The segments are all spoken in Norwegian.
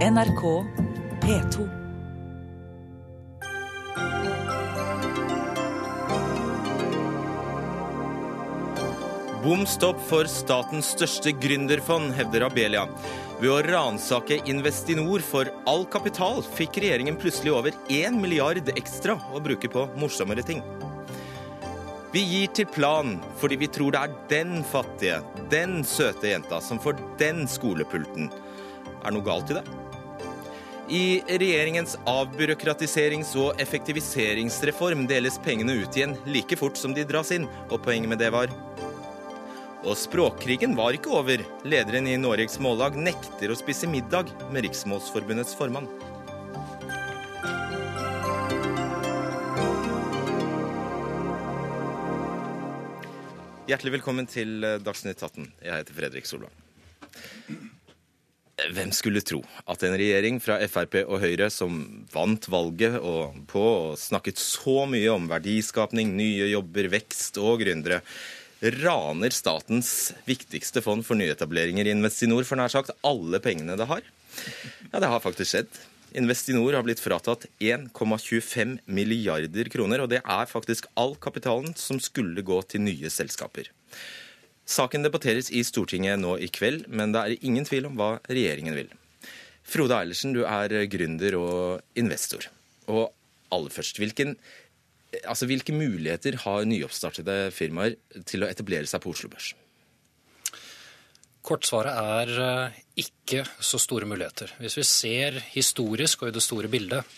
NRK P2. Bom stopp for statens største gründerfond, hevder Abelia. Ved å ransake Investinor for all kapital fikk regjeringen plutselig over 1 milliard ekstra å bruke på morsommere ting. Vi gir til Plan fordi vi tror det er den fattige, den søte jenta som får den skolepulten. Er noe galt i det? I regjeringens avbyråkratiserings- og effektiviseringsreform deles pengene ut igjen like fort som de dras inn, og poenget med det var og språkkrigen var ikke over. Lederen i Noregs Mållag nekter å spise middag med Riksmålsforbundets formann. Hjertelig velkommen til Dagsnytt 18. Jeg heter Fredrik Solvang. Hvem skulle tro at en regjering fra Frp og Høyre som vant valget og på og snakket så mye om verdiskapning, nye jobber, vekst og gründere, raner statens viktigste fond for nyetableringer i Investinor for nær sagt alle pengene det har? Ja, det har faktisk skjedd. Investinor har blitt fratatt 1,25 milliarder kroner, og det er faktisk all kapitalen som skulle gå til nye selskaper. Saken debatteres i Stortinget nå i kveld, men det er ingen tvil om hva regjeringen vil. Frode Eilertsen, du er gründer og investor. Og aller først, hvilken, altså, hvilke muligheter har nyoppstartede firmaer til å etablere seg på Oslo Børs? Kortsvaret er eh, ikke så store muligheter. Hvis vi ser historisk og i det store bildet,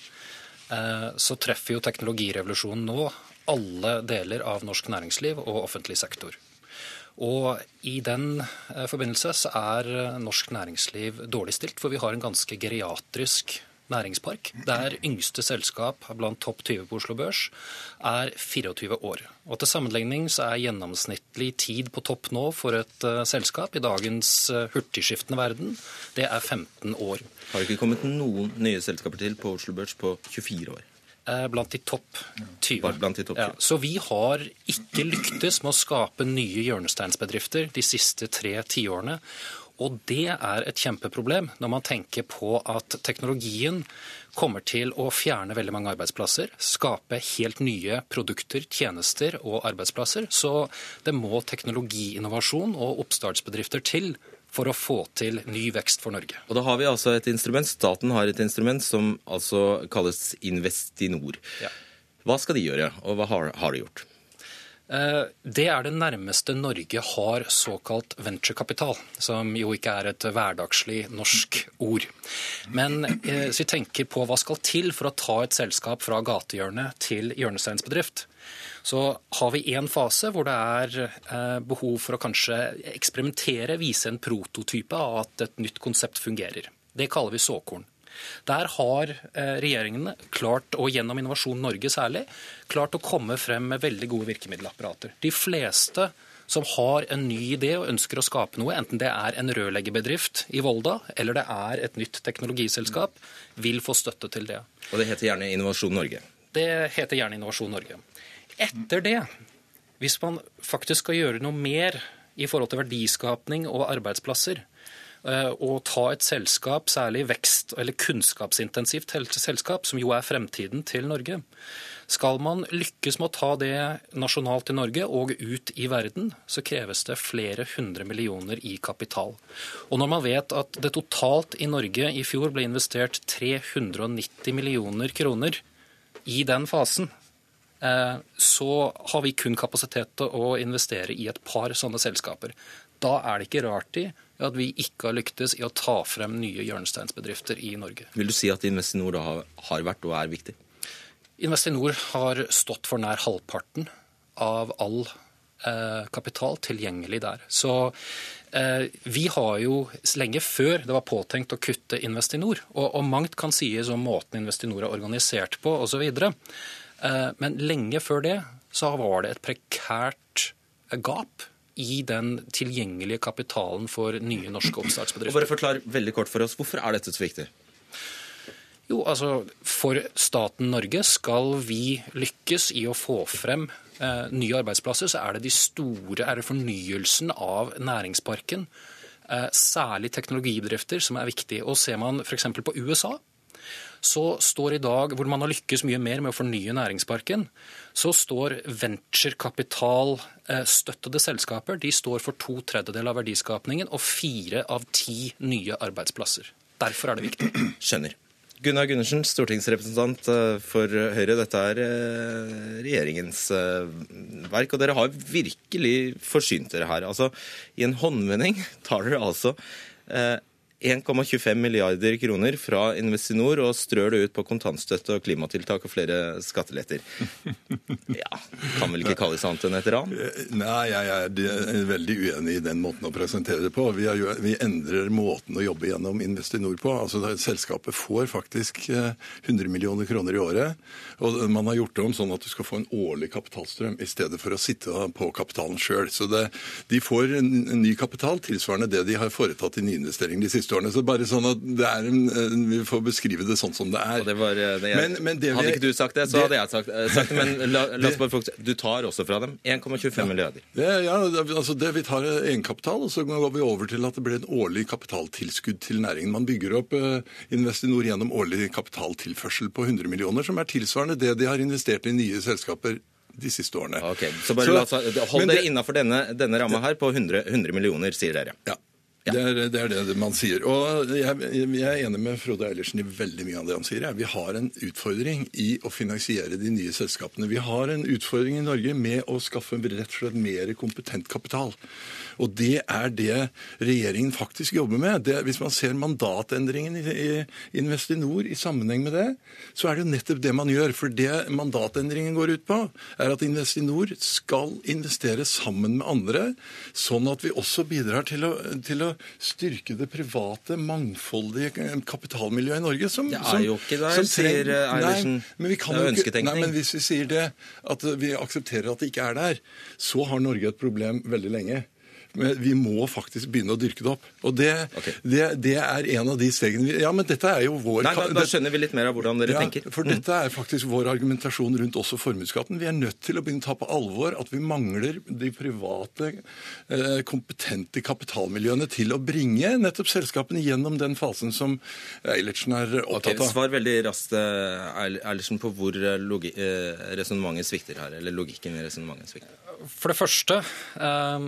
eh, så treffer jo teknologirevolusjonen nå alle deler av norsk næringsliv og offentlig sektor. Og i den eh, forbindelse så er norsk næringsliv dårlig stilt, for vi har en ganske geriatrisk næringspark, der yngste selskap blant topp 20 på Oslo Børs er 24 år. Og Til sammenligning så er gjennomsnittlig tid på topp nå for et uh, selskap i dagens hurtigskiftende verden, det er 15 år. Har ikke kommet noen nye selskaper til på Oslo Børs på 24 år? Eh, blant de topp 20. Bare blant de topp 20. Ja, så vi har ikke lyktes med å skape nye hjørnesteinsbedrifter de siste tre tiårene. Og det er et kjempeproblem når man tenker på at teknologien kommer til å fjerne veldig mange arbeidsplasser, skape helt nye produkter, tjenester og arbeidsplasser. Så det må teknologiinnovasjon og oppstartsbedrifter til for å få til ny vekst for Norge. Og da har vi altså et instrument, Staten har et instrument som altså kalles Investinor. Ja. Hva skal de gjøre, og hva har, har de gjort? Eh, det er det nærmeste Norge har såkalt venturekapital, som jo ikke er et hverdagslig norsk ord. Men eh, hvis vi tenker på hva skal til for å ta et selskap fra gatehjørnet til hjørnesteinsbedrift, så har vi en fase hvor det er eh, behov for å kanskje eksperimentere, vise en prototype av at et nytt konsept fungerer. Det kaller vi såkorn. Der har eh, regjeringene klart, og gjennom Innovasjon Norge særlig, klart å komme frem med veldig gode virkemiddelapparater. De fleste som har en ny idé og ønsker å skape noe, enten det er en rørleggerbedrift i Volda eller det er et nytt teknologiselskap, vil få støtte til det. Og det heter gjerne Innovasjon Norge? Det heter gjerne Innovasjon Norge. Etter det, hvis man faktisk skal gjøre noe mer i forhold til verdiskapning og arbeidsplasser, eh, ta et selskap, særlig vekst- eller kunnskapsintensivt selskap, som jo er fremtiden til Norge. Skal man lykkes med å ta det nasjonalt i Norge og ut i verden, så kreves det flere hundre millioner i kapital. Og når man vet at det totalt i Norge i fjor ble investert 390 millioner kroner i den fasen, så har vi kun kapasitet til å investere i et par sånne selskaper. Da er det ikke rart i at vi ikke har lyktes i å ta frem nye hjørnesteinsbedrifter i Norge. Vil du si at Investinor da har vært og er viktig? Investinor har stått for nær halvparten av all eh, kapital tilgjengelig der. Så eh, vi har jo lenge før det var påtenkt å kutte Investinor, og, og mangt kan sies om måten Investinor er organisert på osv. Eh, men lenge før det så var det et prekært gap i den tilgjengelige kapitalen for nye norske oppstartsbedrifter. Og bare forklar veldig kort for oss, Hvorfor er dette så viktig? Jo, altså For staten Norge skal vi lykkes i å få frem eh, nye arbeidsplasser, så er det de store, er det fornyelsen av næringsparken eh, særlig teknologibedrifter som er viktige. Og Ser man f.eks. på USA, så står i dag, hvor man har lykkes mye mer med å fornye næringsparken, så står venturekapitalstøttede selskaper de står for to tredjedeler av verdiskapningen og fire av ti nye arbeidsplasser. Derfor er det viktig. Skjønner. Gunnar Gundersen, stortingsrepresentant eh, for Høyre. Dette er eh, regjeringens eh, verk, og dere har virkelig forsynt dere her. Altså, I en håndvending tar dere altså 1,25 milliarder kroner fra Investinor og strør det ut på kontantstøtte og klimatiltak og flere skatteletter. Ja, Kan vel ikke kalles annet enn et ran? Eh, nei, jeg er veldig uenig i den måten å presentere det på. Vi, er, vi endrer måten å jobbe gjennom Investinor på. Altså, Selskapet får faktisk 100 eh, millioner kroner i året. Og man har gjort det om sånn at du skal få en årlig kapitalstrøm i stedet for å sitte på kapitalen sjøl. Så det, de får ny kapital tilsvarende det de har foretatt i nyinvesteringer de siste siste årene. Så bare sånn at det er en, Vi får beskrive det sånn som det er. Det var, eh, det men, men det hadde ikke du sagt det, så det, hadde jeg sagt, eh, sagt, det. Men la, la oss bare fokusere. Du tar også fra dem 1,25 ja, milliarder. ja, altså det, Vi tar egenkapital, og så går vi over til at det blir en årlig kapitaltilskudd til næringen. Man bygger opp uh, Investinor gjennom årlig kapitaltilførsel på 100 millioner, som er tilsvarende det de har investert i nye selskaper de siste årene. Okay, så bare så, la, Hold dere innafor denne, denne ramma her på 100, 100 millioner, sier dere. Ja. Ja. Det, er, det, er, det man sier. Og jeg, jeg, er enig med Frode Eilertsen i veldig mye av det han sier. Vi har en utfordring i å finansiere de nye selskapene. Vi har en utfordring i Norge med å skaffe rett og slett mer kompetent kapital. Og det er det regjeringen faktisk jobber med. Det, hvis man ser mandatendringen i, Investinor i sammenheng med det, så er det jo nettopp det man gjør. For det mandatendringen går ut på, er at Investinor skal investere sammen med andre, sånn at vi også bidrar til å, til å styrke det private, mangfoldige kapitalmiljøet i Norge. Som, det er jo ikke der, sier Eilertsen. det er ønsketenkning. Nei, men hvis vi sier det, at vi aksepterer at det ikke er der, så har Norge et problem veldig lenge. Men vi må faktisk begynne å dyrke det opp. Og det, okay. det, det er en av de stegene vi Ja, men dette er jo vår Nei, da, da skjønner vi litt mer av hvordan dere ja, tenker. For mm. dette er faktisk vår argumentasjon rundt også formuesskatten. Vi er nødt til å begynne å ta på alvor at vi mangler de private, eh, kompetente kapitalmiljøene til å bringe nettopp selskapene gjennom den fasen som Eilertsen er opptatt av. Okay, svar veldig raskt, eh, Eilertsen, på hvor eh, resonnementet svikter her, eller logikken i resonnementet svikter. For det første eh,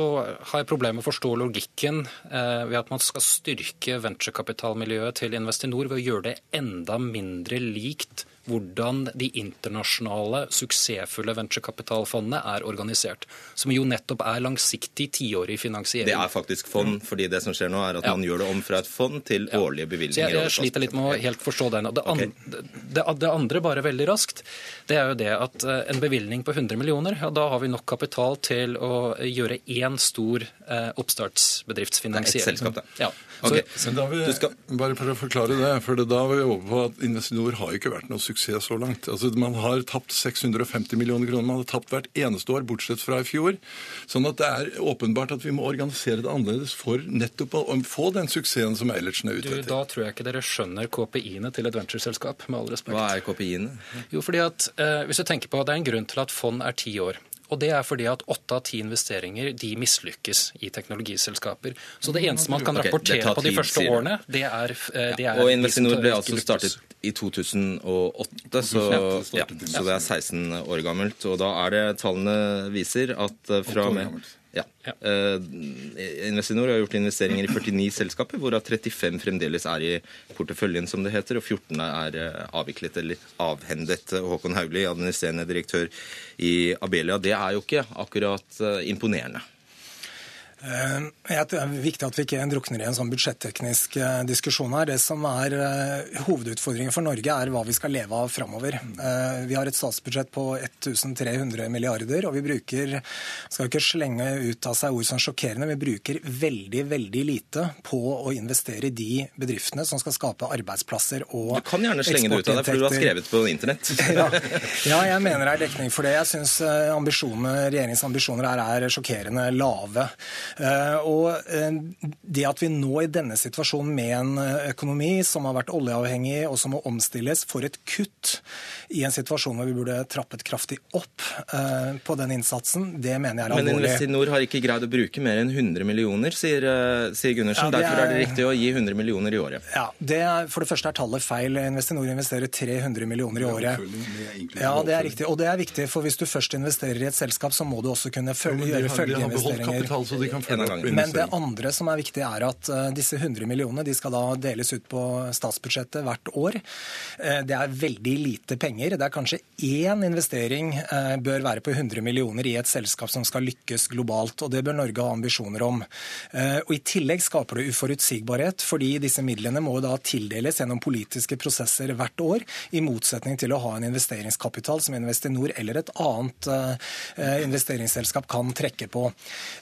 så har jeg problemer med å forstå logikken eh, ved at man skal styrke venturekapitalmiljøet til Investinor ved å gjøre det enda mindre likt hvordan de internasjonale, suksessfulle venturekapitalfondene er organisert. Som jo nettopp er langsiktig tiårig finansiering. Det er faktisk fond, fordi det som skjer nå er at ja. man gjør det om fra et fond til årlige bevilgninger. Så jeg, jeg sliter litt med å helt forstå den. Det, okay. det, det, andre, bare veldig raskt, det er jo det at eh, en bevilgning på 100 millioner, ja, da har vi nok kapital til å gjøre én stor eh, oppstartsbedriftsfinansiering. Et selskap, da. Ja. Okay. Så, Men da vil, skal... Bare for å forklare det, for da var vi over på at Investinor har ikke vært noe suksess så langt. Altså, Man har tapt 650 millioner kroner. Man har tapt hvert eneste år, bortsett fra i fjor. Sånn at det er åpenbart at vi må organisere det annerledes for nettopp å få den suksessen som Eilertsen er ute etter. Da tror jeg ikke dere skjønner KPI-ene til et ventureselskap, med all respekt. Hva er KPI-ene? Jo, fordi at eh, Hvis du tenker på det er en grunn til at fond er ti år. Og det er fordi at åtte av ti investeringer de mislykkes i teknologiselskaper. Så det eneste man kan rapportere okay, på de første årene, det er, eh, det er Og Investinor ble altså startet i 2008, så, ja, så det er 16 år gammelt. Og da er det tallene viser at eh, fra og med ja. ja. Uh, Investinor har gjort investeringer i 49 selskaper, hvorav 35 fremdeles er i porteføljen, som det heter, og 14 er uh, avviklet eller avhendet. Håkon Haugli, administrerende direktør i Abelia. Det er jo ikke akkurat uh, imponerende. Eh, det er viktig at vi ikke drukner i en sånn budsjetteknisk eh, diskusjon her. Det som er eh, hovedutfordringen for Norge, er hva vi skal leve av framover. Vi har et statsbudsjett på 1300 milliarder, og vi bruker skal ikke slenge ut av seg ord som sjokkerende, vi bruker veldig, veldig lite på å investere i de bedriftene som skal skape arbeidsplasser og eksportinntekter. Du kan gjerne slenge det ut av deg, for du har skrevet på internett. ja, ja, jeg mener det er dekning for det. Jeg syns regjeringens ambisjoner her er sjokkerende lave. Og det at vi nå i denne situasjonen med en økonomi som har vært oljeavhengig og som må omstilles, får et kutt i en situasjon hvor vi burde trappet kraftig opp på den innsatsen, det mener jeg er alvorlig. Men Investinor har ikke greid å bruke mer enn 100 millioner, sier, sier Gundersen. Ja, er... Derfor er det riktig å gi 100 millioner i året. Ja, det er, For det første er tallet feil. Investinor investerer 300 millioner i året. Ja, det er riktig. Og det er viktig, for hvis du først investerer i et selskap, så må du også kunne følge, gjøre følgeinvesteringer. Men det andre som er viktig, er at uh, disse 100 millionene de skal da deles ut på statsbudsjettet hvert år. Uh, det er veldig lite penger. Det er kanskje én investering uh, bør være på 100 millioner i et selskap som skal lykkes globalt, og det bør Norge ha ambisjoner om. Og I tillegg skaper det uforutsigbarhet, fordi disse midlene må da tildeles gjennom politiske prosesser hvert år, i motsetning til å ha en investeringskapital som Investinor eller et annet investeringsselskap kan trekke på.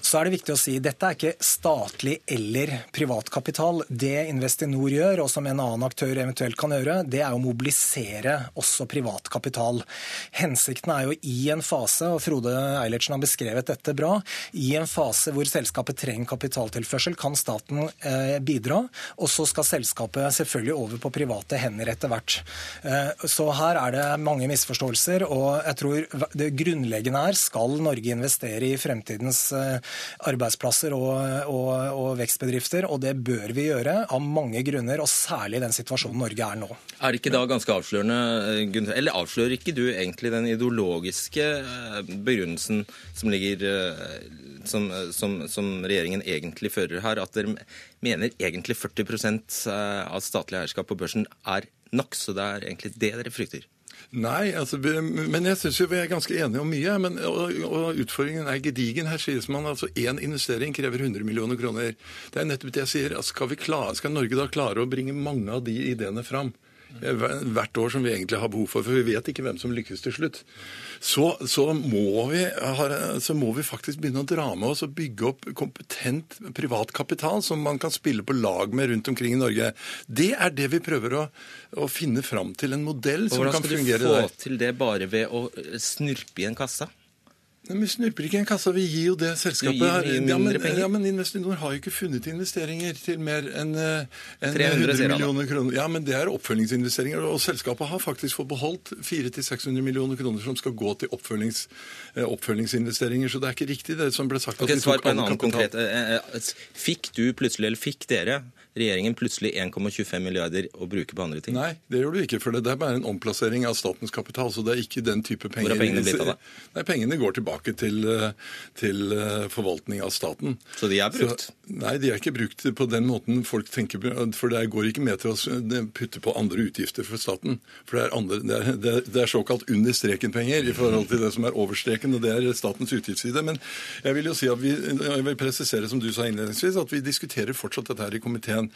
Så er det viktig å si dette er ikke statlig eller privat kapital. Det Investinor gjør, og som en annen aktør eventuelt kan gjøre, det er å mobilisere også privat kapital. Hensikten er jo i en fase, og Frode Eilertsen har beskrevet dette bra, i en fase hvor selskapet trenger kapitaltilførsel, kan staten eh, bidra. Og så skal selskapet selvfølgelig over på private hender etter hvert. Eh, så her er det mange misforståelser. Og jeg tror det grunnleggende er skal Norge investere i fremtidens eh, arbeidsplasser og, og, og vekstbedrifter. Og det bør vi gjøre av mange grunner, og særlig i den situasjonen Norge er nå. Er det ikke da ganske avslørende, Gunther, eller avslører ikke du egentlig den ideologiske begrunnelsen som ligger som, som, som, regjeringen egentlig fører her, at dere mener egentlig 40% av statlig eierskap på børsen er nok. Så det er egentlig det dere frykter. Nei, altså, men jeg syns vi er ganske enige om mye. Men, og, og, utfordringen er gedigen. Her sies man altså én investering krever 100 millioner kroner. Det er nettopp det jeg sier. Altså, skal, klare, skal Norge da klare å bringe mange av de ideene fram? Hvert år som vi egentlig har behov for, for vi vet ikke hvem som lykkes til slutt så, så, må vi, så, må vi, faktisk begynne å dra med oss og bygge opp kompetent privat kapital som man kan spille på lag med rundt omkring i Norge. Det er det vi prøver å, å finne fram til, en modell som kan fungere der. Hvordan skal du få til det bare ved å snurpe i en kasse? Men Vi snurper ikke en kasse, vi gir jo det selskapet her. Ja, men, ja, men Investinor har jo ikke funnet investeringer til mer enn en 100 millioner kroner. Ja, men det er oppfølgingsinvesteringer. Og selskapet har faktisk fått beholdt 400-600 millioner kroner som skal gå til oppfølgings, eh, oppfølgingsinvesteringer. Så det er ikke riktig det som ble sagt. Okay, svar på en annen konkret. Eh, eh, fikk du plutselig, eller fikk dere regjeringen plutselig 1,25 milliarder å bruke på andre ting? Nei, det gjør du ikke. For det er bare en omplassering av statens kapital. Så det er ikke den type penger. Hvor er pengene blitt av, da? Nei, Pengene går tilbake til, til eh, forvaltning av staten. Så de er brukt? Så, nei, de er ikke brukt på den måten folk tenker For det går ikke med til å putte på andre utgifter for staten. For det er, andre, det er, det er, det er såkalt under streken-penger i forhold til det som er over streken, og det er statens utgiftsside. Men jeg vil jo si at vi, jeg vil presisere, som du sa innledningsvis, at vi diskuterer fortsatt dette her i komiteen.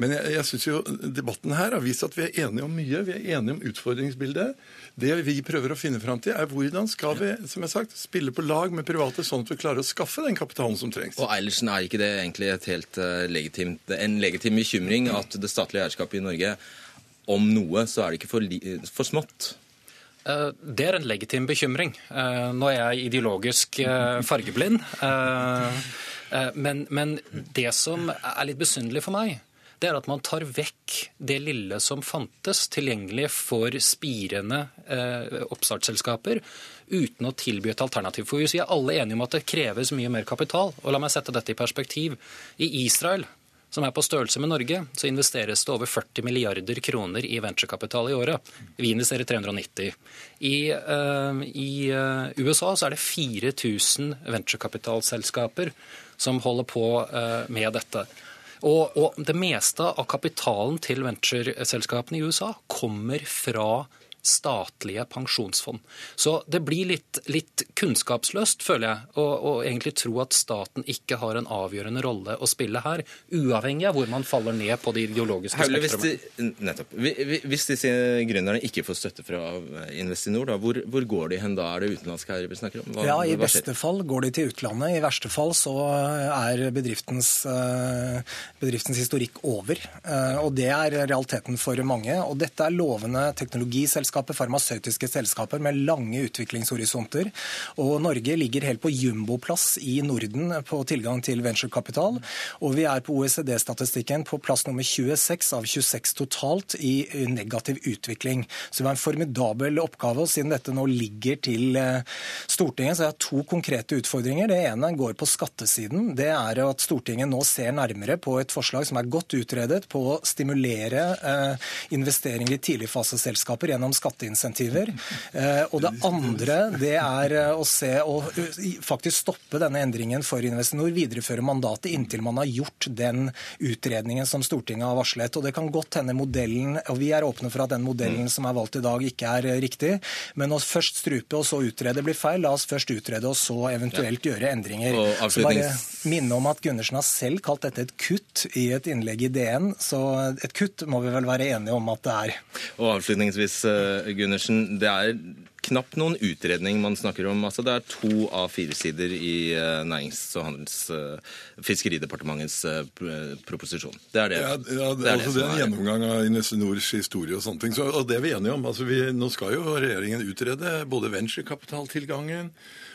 Men jeg, jeg syns jo debatten her har vist at vi er enige om mye. Vi er enige om utfordringsbildet. Det vi prøver å finne fram til, er hvordan skal vi som jeg sagt, spille på lag med private, sånn at vi klarer å skaffe den kapitalen som trengs. Og Eilertsen, er ikke det egentlig et helt uh, legitimt, en legitim bekymring at det statlige eierskapet i Norge, om noe, så er det ikke for, for smått? Eh, det er en legitim bekymring. Eh, nå er jeg ideologisk fargeblind. Men, men det som er litt besynderlig for meg, det er at man tar vekk det lille som fantes tilgjengelig for spirende eh, oppstartsselskaper, uten å tilby et alternativ. For Vi er alle enige om at det kreves mye mer kapital. og La meg sette dette i perspektiv. I Israel, som er på størrelse med Norge, så investeres det over 40 milliarder kroner i venturekapital i året. Vi investerer 390. I, uh, i uh, USA så er det 4000 venturekapitalselskaper som holder på uh, med dette. Og, og det meste av kapitalen til ventureselskapene i USA kommer fra statlige pensjonsfond. Så det blir litt, litt kunnskapsløst, føler jeg, å, å, egentlig tro at staten ikke har en avgjørende rolle å spille her, uavhengig av hvor man faller ned på de ideologiske Haule, spektrene. nettopp. Hvis disse gründerne ikke får støtte fra Investinor, da, hvor, hvor, går de hen da? Er det utenlandske eiere vi snakker om? Hva, ja, I beste fall går de til utlandet. I verste fall så er bedriftens, eh, bedriftens historikk over. Eh, og det er realiteten for mange. Og dette er lovende teknologiselskaper selskaper, farmasøytiske selskaper med lange utviklingshorisonter. Og Norge ligger helt på jumboplass i Norden på tilgang til venturekapital. Og vi er på OECD-statistikken på plass nummer 26 av 26 totalt i negativ utvikling. Så det var en formidabel oppgave. og Siden dette nå ligger til eh, Stortinget, så jeg har to konkrete utfordringer. Det ene går på skattesiden. Det er at Stortinget nå ser nærmere på et forslag som er godt utredet på å stimulere eh, investeringer i tidligfaseselskaper gjennom skatteinsentiver. Eh, og det andre det er eh, å se og faktisk stoppe denne endringen for Investinor, videreføre mandatet inntil man har gjort den utredningen som Stortinget har varslet. Og det kan godt hende modellen, og vi er åpne for at den modellen som er valgt i dag, ikke er riktig. Men å først strupe og så utrede blir feil. La oss først utrede og så eventuelt gjøre endringer. Så bare minne om at Gundersen har selv kalt dette et kutt i et innlegg i DN. Så et kutt må vi vel være enige om at det er. Og avslutningsvis, eh, Gundersen. Det er knapt noen utredning man snakker om. Altså, det er to av fire sider i uh, Nærings- og handels, uh, Fiskeridepartementets proposisjon. Det er det. Ja, ja det, det, er, altså, det er en gjennomgang av Investinors historie og sånne ting. Så, og det er vi enige om. Altså, vi, nå skal jo regjeringen utrede både venturekapitaltilgangen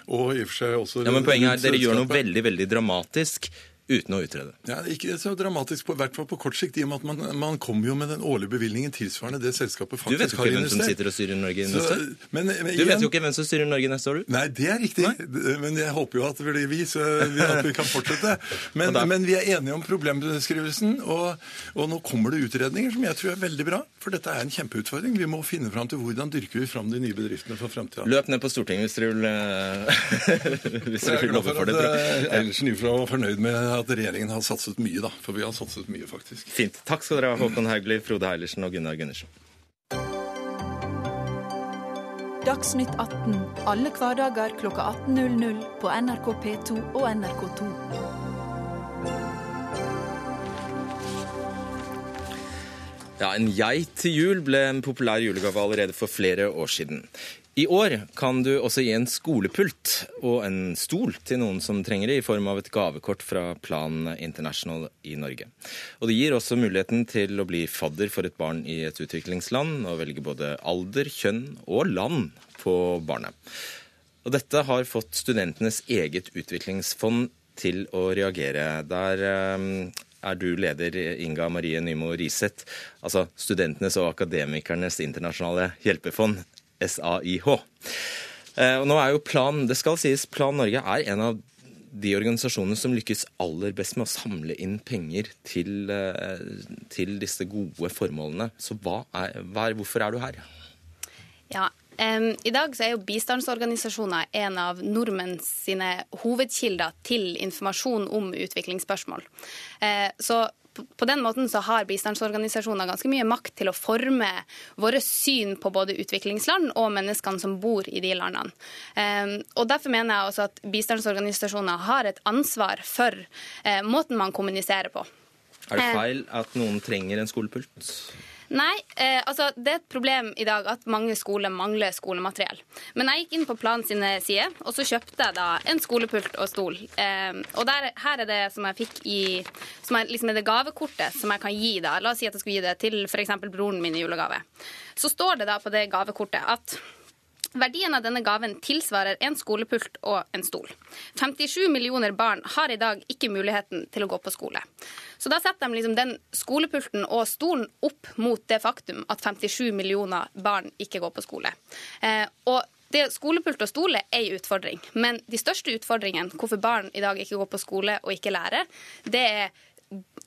og i og for seg også Ja, men Poenget er dere gjør noe veldig, veldig dramatisk uten å utrede. Ja, Ikke så dramatisk, i hvert fall på kort sikt, i og med at man, man kommer jo med den årlige bevilgningen tilsvarende det selskapet faktisk har investert. Du vet jo ikke hvem som sitter og styrer Norge neste år? Men, men, du vet jo ikke hvem som styrer Norge neste år, du? Nei, det er riktig. Nei? Men jeg håper jo at det blir vi, så at vi kan fortsette. Men, men, vi er enige om problembeskrivelsen, og, og, nå kommer det utredninger som jeg tror er veldig bra. For dette er en kjempeutfordring. Vi må finne fram til hvordan dyrker vi fram de nye bedriftene for framtida. Løp ned på Stortinget hvis dere vil, hvis dere vil love for det. Eilertsen Ifra var fornøyd med at regjeringen har satt satset mye, da. For vi har satset mye, faktisk. Fint. Takk skal dere ha, Håkon Haugli, Frode Heilersen og Gunnar Gundersen. Dagsnytt 18 alle hverdager kl 18.00 på NRK P2 og NRK2. Ja, En geit til jul ble en populær julegave allerede for flere år siden. I år kan du også gi en skolepult og en stol til noen som trenger det, i form av et gavekort fra Plan International i Norge. Og Det gir også muligheten til å bli fadder for et barn i et utviklingsland, og velge både alder, kjønn og land på barnet. Og Dette har fått studentenes eget utviklingsfond til å reagere. Der eh, er du leder, Inga Marie Nymo Riseth, altså Studentenes og akademikernes internasjonale hjelpefond. SAIH. Eh, og nå er jo Plan det skal sies, Plan Norge er en av de organisasjonene som lykkes aller best med å samle inn penger til, eh, til disse gode formålene. Så hva er, hva er, hvorfor er du her? Ja, um, I dag så er jo bistandsorganisasjoner en av nordmenn sine hovedkilder til informasjon om utviklingsspørsmål. Uh, så på den måten så har bistandsorganisasjoner ganske mye makt til å forme våre syn på både utviklingsland og menneskene som bor i de landene. Ehm, og Derfor mener jeg også at bistandsorganisasjoner har et ansvar for eh, måten man kommuniserer på. Er det feil at noen trenger en skolepult? Nei, eh, altså det er et problem i dag at mange skoler mangler skolemateriell. Men jeg gikk inn på Plan sine sider, og så kjøpte jeg da en skolepult og stol. Eh, og der, her er det som jeg fikk i Som er, liksom det gavekortet som jeg kan gi da. La oss si at jeg skulle gi det til f.eks. broren min i julegave. Så står det da på det gavekortet at Verdien av denne gaven tilsvarer en skolepult og en stol. 57 millioner barn har i dag ikke muligheten til å gå på skole. Så da setter de liksom den skolepulten og stolen opp mot det faktum at 57 millioner barn ikke går på skole. Eh, og det, skolepult og stol er en utfordring, men de største utfordringene hvorfor barn i dag ikke går på skole og ikke lærer, det er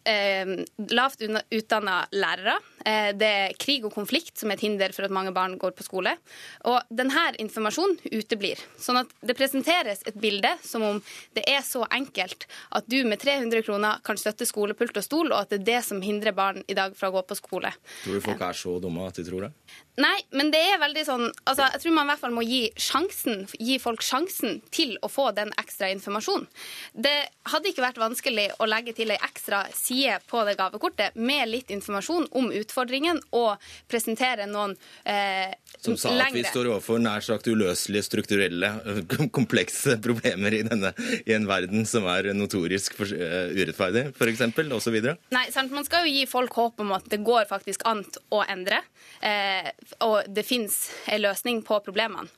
eh, lavt utdanna lærere. Eh, det er krig og konflikt som er et hinder for at mange barn går på skole. Og denne informasjonen uteblir. Sånn at det presenteres et bilde som om det er så enkelt at du med 300 kroner kan støtte skolepult og stol, og at det er det som hindrer barn i dag fra å gå på skole. Tror du folk er så dumme at de tror det? Nei, men det er veldig sånn altså, Jeg tror man i hvert fall må gi sjansen, gi folk sjansen til å få den ekstra informasjonen. Det hadde ikke vært vanskelig å legge til ei ekstra side på det gavekortet med litt informasjon om utfordringen og presentere noen eh, Som sa at vi står overfor nær sagt uløselige strukturelle, komplekse problemer i, denne, i en verden som er notorisk for, uh, urettferdig, f.eks., osv.? Nei, sant? man skal jo gi folk håp om at det går faktisk an å endre, eh, og det fins en løsning på problemene.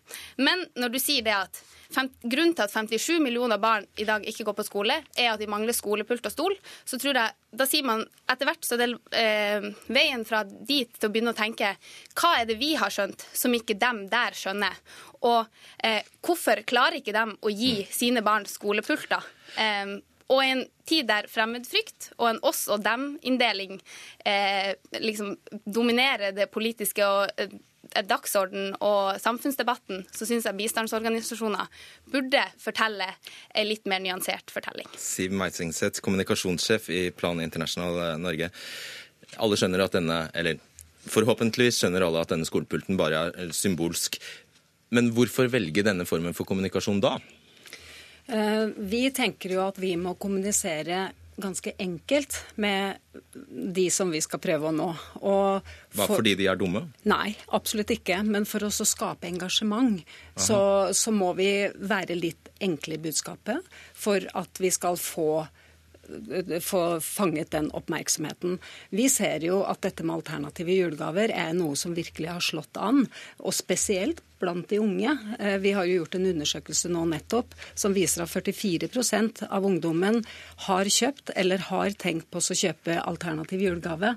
Men når du sier det at Grunnen til at 57 millioner barn i dag ikke går på skole, er at de mangler skolepult og stol. Så tror jeg, Da sier man etter hvert så det eh, veien fra dit til å begynne å tenke hva er det vi har skjønt som ikke dem der skjønner? Og eh, hvorfor klarer ikke dem å gi sine barn skolepulter? Eh, og i en tid der fremmedfrykt og en oss og dem-inndeling eh, liksom dominerer det politiske og eh, dagsorden og samfunnsdebatten, så syns jeg bistandsorganisasjoner burde fortelle en litt mer nyansert fortelling. Siv Meisingseth, kommunikasjonssjef i Plan International eh, Norge. Alle skjønner at denne, eller forhåpentligvis skjønner alle at denne skolepulten bare er symbolsk. Men hvorfor velge denne formen for kommunikasjon da? Eh, vi tenker jo at vi må kommunisere ganske enkelt med de som vi skal prøve å nå. Og for, Hva, fordi de er dumme? Nei, absolutt ikke. Men for oss å skape engasjement, så, så, må vi være litt enkle i budskapet for at vi skal få få fanget den oppmerksomheten. Vi ser jo at dette med alternative julegaver er noe som virkelig har slått an, og spesielt blant de unge. Eh, vi har jo gjort en undersøkelse nå nettopp som viser at 44% av ungdommen har kjøpt eller har tenkt på å kjøpe alternativ julegave.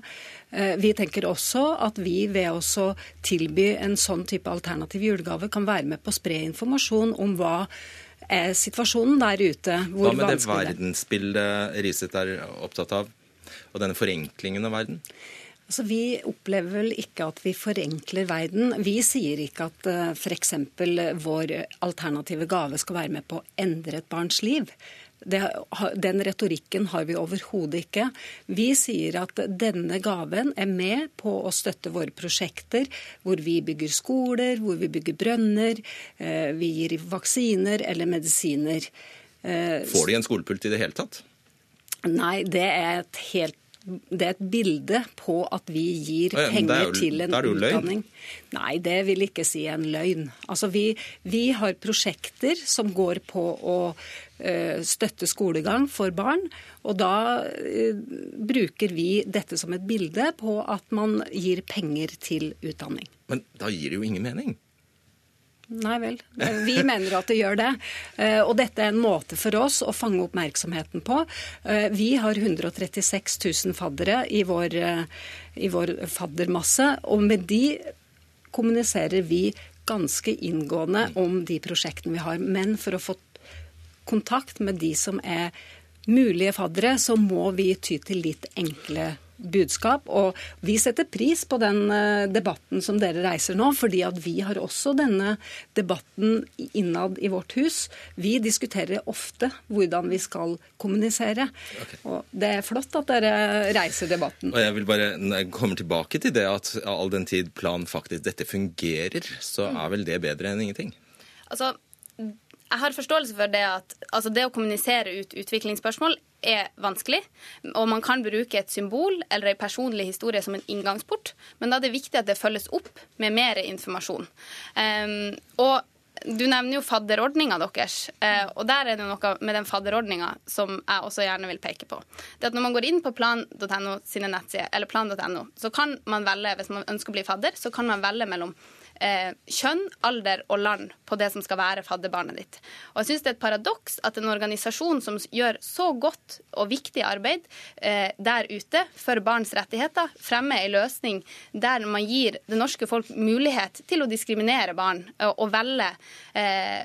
Eh, vi tenker også at vi ved å tilby en sånn type alternativ julegave kan være med på å spre informasjon om hva er situasjonen der ute. Hva med det verdensbildet Riset er opptatt av, og denne forenklingen av verden? Altså, vi opplever vel ikke at vi forenkler verden. Vi sier ikke at eh, f.eks. vår alternative gave skal være med på å endre et barns liv. Det, den retorikken har vi overhodet ikke. Vi sier at denne gaven er med på å støtte våre prosjekter hvor vi bygger skoler, hvor vi bygger brønner, eh, vi gir vaksiner eller medisiner. Eh, Får de en skolepult i det hele tatt? Nei, det er et helt det er et bilde på at vi gir penger jo, til en utdanning. Nei, det vil ikke si en løgn. Altså, vi, vi har prosjekter som går på å uh, støtte skolegang for barn. Og da uh, bruker vi dette som et bilde på at man gir penger til utdanning. Men da gir det jo ingen mening? Nei vel. Vi mener at det gjør det. Eh, og dette er en måte for oss å fange oppmerksomheten på. Eh, vi har 136 000 faddere i vår, eh, i vår faddermasse, og med de kommuniserer vi ganske inngående om de prosjektene vi har. Men for å få kontakt med de som er mulige faddere, så må vi ty til litt enkle budskap. Og vi setter pris på den eh, debatten som dere reiser nå, fordi at vi har også denne debatten innad i vårt hus. Vi diskuterer ofte hvordan vi skal kommunisere. Okay. Og det er flott at dere reiser debatten. Og jeg vil bare komme tilbake til det at all den tid planen faktisk dette fungerer, så er vel det bedre enn ingenting? Altså, jeg har forståelse for det at altså det å kommunisere ut utviklingsspørsmål er vanskelig. Og man kan bruke et symbol eller en personlig historie som en inngangsport, men da er det viktig at det følges opp med mer informasjon. Um, og du nevner jo fadderordninga deres. Eh, og der er det noe med den fadderordninga som jeg også gjerne vil peke på. Det at Når man går inn på plan.no sine nettsider, eller plan.no, så kan man velge, hvis man ønsker å bli fadder, så kan man velge mellom eh, kjønn, alder og land på det som skal være fadderbarnet ditt. Og jeg synes det er et paradoks at en organisasjon som gjør så godt og viktig arbeid eh, der ute for barns rettigheter, fremmer en løsning der man gir det norske folk mulighet til å diskriminere barn og, og velge eh,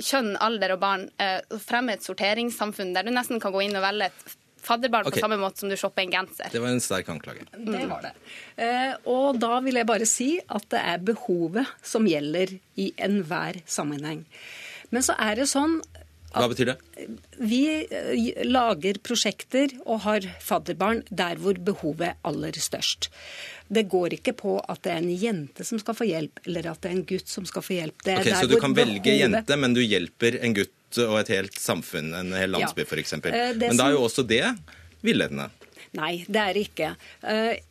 kjønn, alder og barn, eh, fremme et sorteringssamfunn der du nesten kan gå inn og velge et fadderbarn okay. på samme måte som du shopper en genser. Det var en sterk anklage. Det var det. Eh, og da vil jeg bare si at det er behovet som gjelder i enhver sammenheng. Men så er det sånn hva betyr det? Vi eh, lager prosjekter og har fadderbarn der hvor behovet er aller størst. Det går ikke på at det er en jente som skal få hjelp, eller at det er en gutt som skal få hjelp. Det er okay, så du kan velge behovet... jente, men du hjelper en gutt og et helt samfunn, en hel landsby ja. f.eks. Eh, men da er jo også det villedende. Nei, det er det ikke. Eh,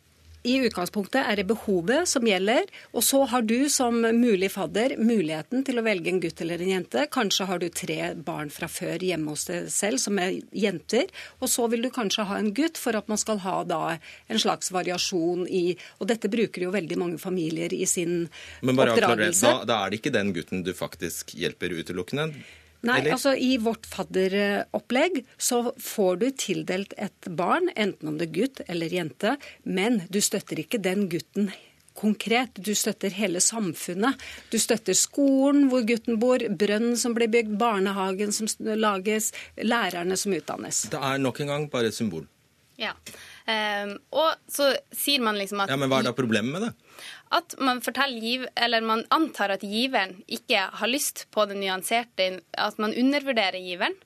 i utgangspunktet er det behovet som gjelder, og så har du som mulig fadder muligheten til å velge en gutt eller en jente. Kanskje har du tre barn fra før hjemme hos deg selv som er jenter, og så vil du kanskje ha en gutt for at man skal ha da en slags variasjon i Og dette bruker jo veldig mange familier i sin oppdragelse. Men bare oppdragelse. Da, da er det ikke den gutten du faktisk hjelper utelukkende? Nei, eller? altså I vårt fadderopplegg så får du tildelt et barn, enten om det er gutt eller jente, men du støtter ikke den gutten konkret. Du støtter hele samfunnet. Du støtter skolen hvor gutten bor, brønnen som blir bygd, barnehagen som lages, lærerne som utdannes. Det er nok en gang bare et symbol. Ja. Um, og så sier man liksom at Ja, Men hva er da problemet med det? At man giv, man antar at giveren ikke har lyst på det nyanserte, at man undervurderer giveren,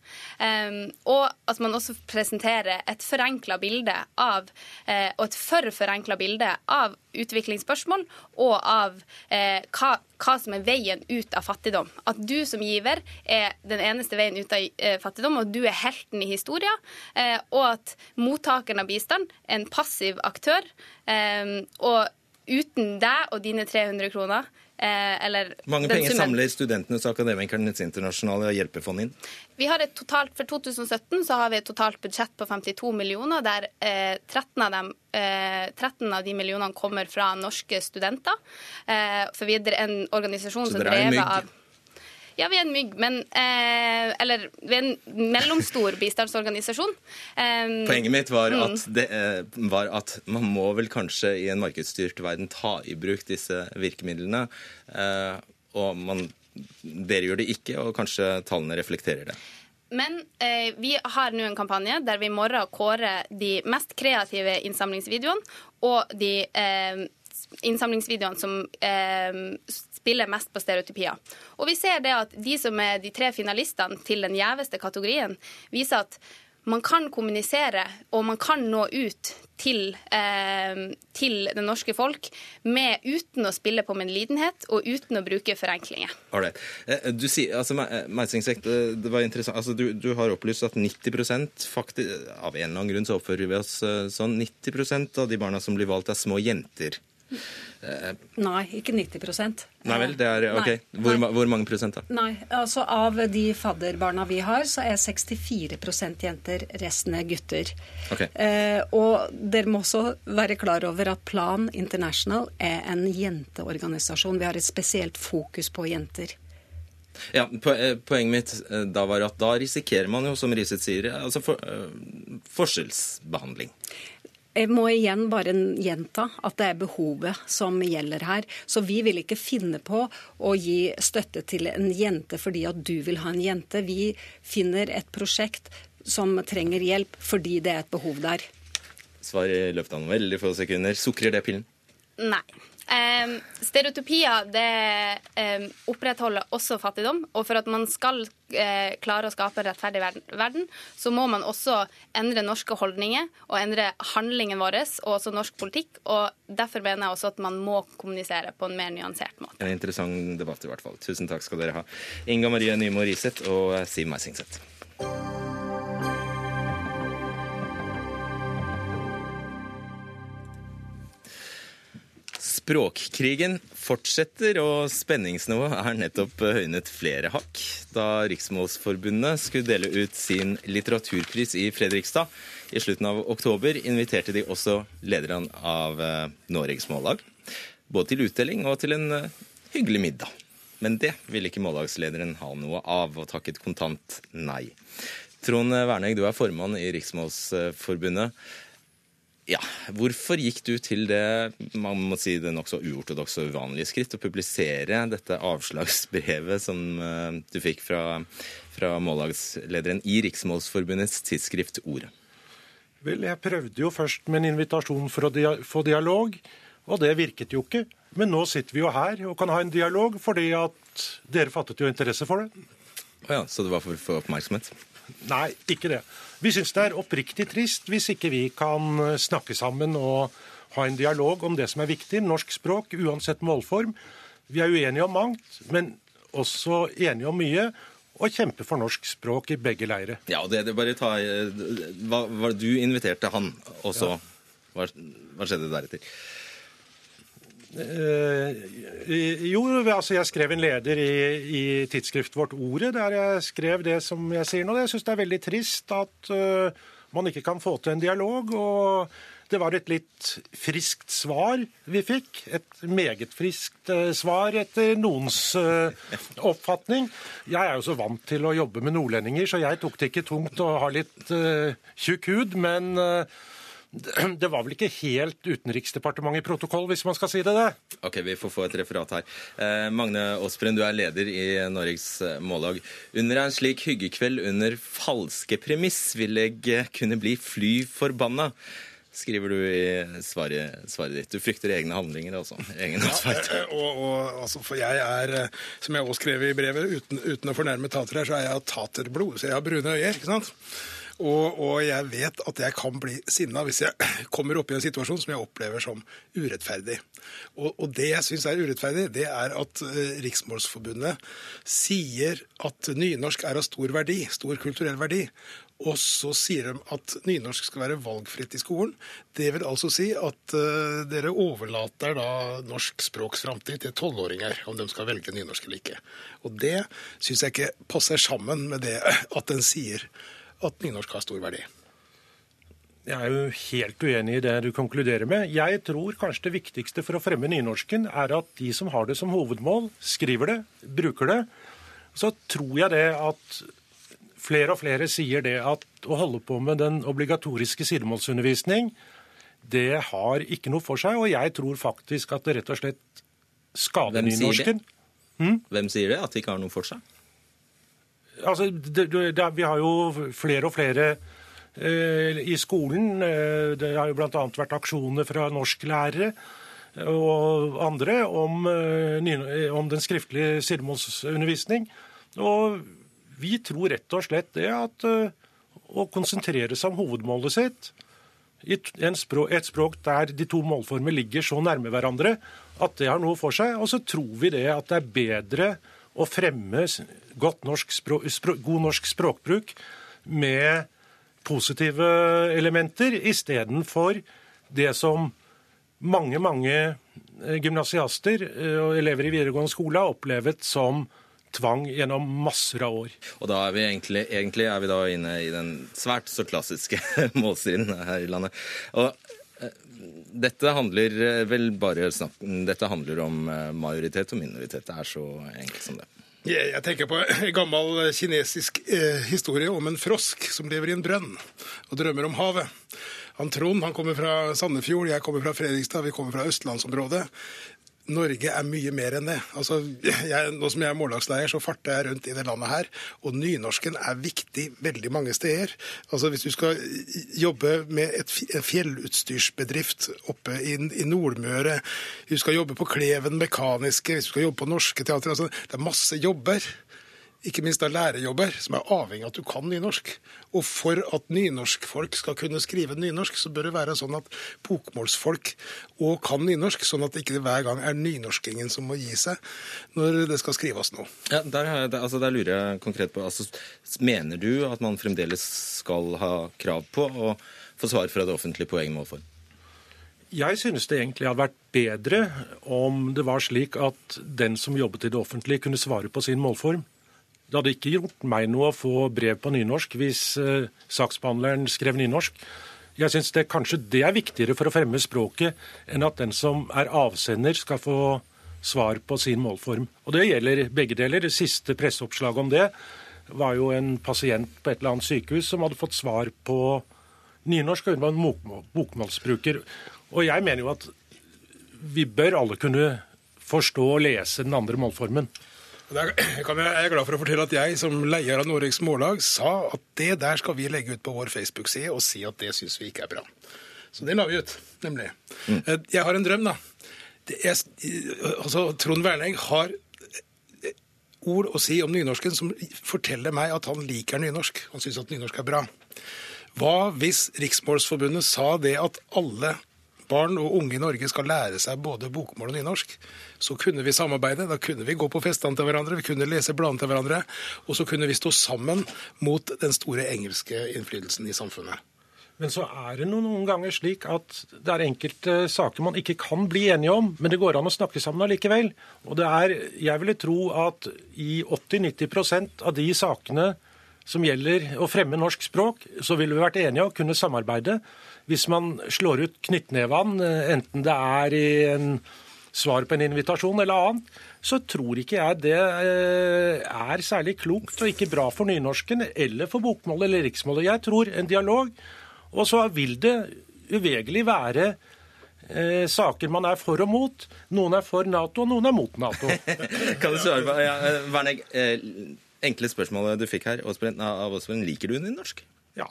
um, og at man også presenterer et forenkla bilde av, eh, og et for forenkla bilde av utviklingsspørsmål og av eh, hva, hva som er veien ut av fattigdom. At du som giver er den eneste veien ut av eh, fattigdom, og du er helten i historien, og at mottakeren av bistand er en passiv aktør. eh, og uten deg og dine 300 kroner eh, eller mange penger summen- samler Studentenes og Akademikernes internasjonale hjelpefond inn? Vi har et totalt, For 2017 så har vi et totalt budsjett på 52 millioner, der eh, 13, av dem, eh, 13 av de millionene kommer fra norske studenter. Eh, for vi er en organisasjon Så som drever er drevet av ja, vi er en mygg, men eh, Eller vi er en mellomstor bistandsorganisasjon. Eh, Poenget mitt var Mm. at, det, eh, var at man må vel kanskje i en markedsstyrt verden ta i bruk disse virkemidlene. Eh, og man, dere gjør det ikke, og kanskje tallene reflekterer det. Men eh, vi har nå en kampanje der vi i morgen kårer de mest kreative innsamlingsvideoene og de eh, innsamlingsvideoene som eh, spiller mest på stereotypier. Og vi ser det at de som er de tre finalistene til den gjeveste kategorien, viser at man kan kommunisere og man kan nå ut til, eh, til det norske folk med, uten å spille på medlidenhet og uten å bruke forenklinger. Alright. Eh, Du altså, det det var. Altså, du, du har opplyst at 90% faktisk, Av en eller annen grunn så oppfører vi oss eh, sånn. 90% av de barna som blir valgt, er små jenter. Nei, ikke 90% Nei vel, det er OK. Hvor, hvor mange prosent, da? Nei, altså Av de fadderbarna vi har, så er 64% jenter, resten er gutter. Ok. Eh, og dere må også være klar over at Plan International er en jenteorganisasjon. Vi har et spesielt fokus på jenter. Ja, eh, Poenget mitt eh, da var at da risikerer man jo, som Riset sier, eh, altså for, eh, forskjellsbehandling. Jeg må igjen bare gjenta at det er behovet som gjelder her. Så vi vil ikke finne på å gi støtte til en jente fordi at du vil ha en jente. Vi finner et prosjekt som trenger hjelp fordi det er et behov der. Svar i løpet av noen veldig få sekunder. Sukrer det pillen? Nei. Um, stereotypier det um, opprettholder også fattigdom. Og for at man skal uh, klare å skape en rettferdig verden, verden, så må man også endre norske holdninger og endre handlingen vår og også norsk politikk. Og derfor mener jeg også at man må kommunisere på en mer nyansert måte. En interessant debatt i hvert fall. Tusen takk skal dere ha. Inga Marie Nymo Riseth og Siv Meisingseth. Språkkrigen fortsetter, og spenningsnivået er nettopp høynet flere hakk. Da Riksmålsforbundet skulle dele ut sin litteraturpris i Fredrikstad i slutten av oktober, inviterte de også lederen av Norges Noregs Mållag. Både til utdeling og til en eh, hyggelig middag. Men det ville ikke mållagslederen ha noe av, og takket kontant nei. Trond Wernegg, du er formann i Riksmålsforbundet. Ja, Hvorfor gikk du til det man må si det nokså uortodokse og uvanlige skritt å publisere dette avslagsbrevet som eh, du fikk fra, fra mållagslederen i Riksmålsforbundets tidsskrift Ordet? Vel, jeg prøvde jo først med en invitasjon for å dia få dialog, og det virket jo ikke. Men nå sitter vi jo her og kan ha en dialog fordi at dere fattet jo interesse for det. Å ja, så det var for å få oppmerksomhet? Nei, ikke det. Vi syns det er oppriktig trist hvis ikke vi kan eh, snakke sammen og ha en dialog om det som er viktig, norsk språk, uansett målform. Vi er uenige om mangt, men også enige om mye, og kjempe for norsk språk i begge leire. Ja, det, det bare ta Hva hva, hva, Du inviterte han, og så Hva, hva skjedde deretter? Eh, jo, altså jeg skrev en leder i, i tidsskriftet vårt Ordet, der jeg skrev det som jeg sier nå. Jeg syns det er veldig trist at uh, man ikke kan få til en dialog. og det var et litt friskt svar vi fikk. Et meget friskt uh, svar etter noens oppfatning. Jeg er jo så vant til å jobbe med nordlendinger, så jeg tok det ikke tungt å ha litt tjukk hud. Men det var vel ikke helt Utenriksdepartementet i protokoll, hvis man skal si det det? Ok, vi får få et referat her. Eh, Magne Aasbreen, du er leder i Norges eh, Mållag. Under en slik hyggekveld under falske premiss vil jeg eh, kunne bli fly forbanna. Skriver du i svaret, svaret ditt. Du frykter egne handlinger, altså. Egen ja, eh, og, og, altså, for jeg er, som jeg også skrev i brevet, uten, uten å fornærme tatere, så er jeg taterblod. Så jeg har brune øyne. ikke sant? Og, og, jeg vet at jeg kan bli sinna hvis jeg kommer opp i en situasjon som jeg opplever som urettferdig. Og, og det jeg syns er urettferdig, det er at uh, Riksmålsforbundet sier at nynorsk er av stor verdi, stor kulturell verdi. Og så sier de at nynorsk skal være valgfritt i skolen. Det vil altså si at uh, dere overlater da norsk språks framtid til tolvåringer, om de skal velge nynorsk eller ikke. Og det syns jeg ikke passer sammen med det at en sier at nynorsk har stor verdi. Jeg er jo helt uenig i det du konkluderer med. Jeg tror kanskje det viktigste for å fremme nynorsken er at de som har det som hovedmål, skriver det, bruker det. Så tror jeg det at flere og flere sier det at å holde på med den obligatoriske sidemålsundervisning, det har ikke noe for seg. Og jeg tror faktisk at det rett og slett skader Hvem nynorsken. Sier hm? Hvem sier det? At det ikke har noe for seg? Altså, det, det, vi har jo flere og flere eh, i skolen. Eh, det har jo bl.a. vært aksjoner fra norsklærere og andre om, eh, om den skriftlige sidemålsundervisning. Og vi tror rett og slett det at eh, å konsentrere seg om hovedmålet sitt i språk, et språk der de to målformer ligger så nærme hverandre at det har noe for seg. Og så tror vi det at det er bedre å fremme norsk språk, språk, god norsk språkbruk med positive elementer, istedenfor det som mange, mange eh, gymnasiaster eh, og elever i videregående skole har opplevet som tvang gjennom masser av år. Og da er vi egentlig, egentlig er vi da inne i den svært så klassiske målstriden her i landet. Og dette handler vel bare dette handler om majoritet og minoritet. Det er så enkelt som det. Jeg tenker på en gammel kinesisk eh, historie om en frosk som lever i en brønn og drømmer om havet. Han Trond han kommer fra Sandefjord, jeg kommer fra Fredrikstad, vi kommer fra østlandsområdet. Norge er mye mer enn det. Altså, jeg, nå som jeg er mållagsleder, så farter jeg rundt i det landet her. Og nynorsken er viktig veldig mange steder. Altså, Hvis du skal jobbe med et, en fjellutstyrsbedrift oppe i, i Nordmøre, hvis du skal jobbe på Kleven Mekaniske, hvis du skal jobbe på Norske teater, altså, Det er masse jobber ikke minst av lærerjobber, som er avhengig av at du kan nynorsk. Og for at nynorskfolk skal kunne skrive nynorsk, så bør det være sånn at bokmålsfolk òg kan nynorsk, sånn at det ikke hver gang er nynorskingen som må gi seg når det skal skrives noe. Ja, der, altså, der lurer jeg konkret på, altså, Mener du at man fremdeles skal ha krav på å få svar fra det offentlige på egen målform? Jeg synes det egentlig hadde vært bedre om det var slik at den som jobbet i det offentlige, kunne svare på sin målform. Det hadde ikke gjort meg noe å få brev på nynorsk hvis eh, saksbehandleren skrev nynorsk. Jeg syns kanskje det er viktigere for å fremme språket enn at den som er avsender, skal få svar på sin målform. Og det gjelder begge deler. Det siste presseoppslaget om det var jo en pasient på et eller annet sykehus som hadde fått svar på nynorsk, og hun var en bokmålsbruker. Og jeg mener jo at vi bør alle kunne forstå og lese den andre målformen. Jeg, er glad for å fortelle at jeg som leder av Noregs Mållag sa at det der skal vi legge ut på vår Facebook-side og si at det syns vi ikke er bra. Så det la vi ut, nemlig. Mm. Eh, jeg har en drøm, da. Er, altså, Trond Werneng har eh, ord å si om nynorsken som forteller meg at han liker nynorsk. Han syns at nynorsk er bra. Hva hvis Riksmålsforbundet sa det at alle barn og unge i Norge skal lære seg både bokmål og nynorsk, så kunne vi samarbeide. Da kunne vi gå på festene til hverandre, vi kunne lese bladene til hverandre, og så kunne vi stå sammen mot den store engelske innflytelsen i samfunnet. Men så er det noen ganger slik at det er enkelte saker man ikke kan bli enige om, men det går an å snakke sammen allikevel. Og det er, jeg ville tro at i 80-90% av de sakene som gjelder å fremme norsk språk, så ville vi vært enige og kunne samarbeide. Hvis man slår ut knyttnevene, enten det er i en svar på en invitasjon eller annet, så tror ikke jeg det eh, er særlig klokt og ikke bra for nynorsken eller for bokmålet eller riksmålet. Jeg tror en dialog og så vil det uvegerlig være eh, saker man er for og mot. Noen er for Nato, og noen er mot Nato. kan du svare på, ja, eh, eh, enkle spørsmålet du fikk her av Åsbrent. Liker du nynorsk? Ja.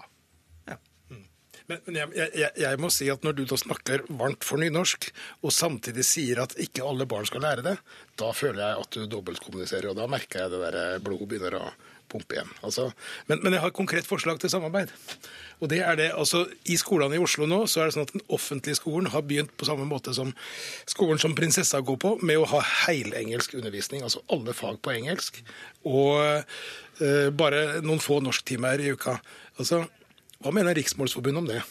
Men, men jeg, jeg, jeg, må si at når du da snakker varmt for nynorsk, og samtidig sier at ikke alle barn skal lære det, da føler jeg at du dobbeltkommuniserer, og da merker jeg det der blodet begynner å pumpe igjen. Altså, men, men jeg har et konkret forslag til samarbeid. Og det er det, altså I skolene i Oslo nå så er det sånn at den offentlige skolen har begynt på samme måte som skolen som prinsessa går på, med å ha heilengelsk undervisning. Altså alle fag på engelsk. Og uh, bare noen få norsktimer i uka. Altså, Hva mener Riksmålsforbundet om det?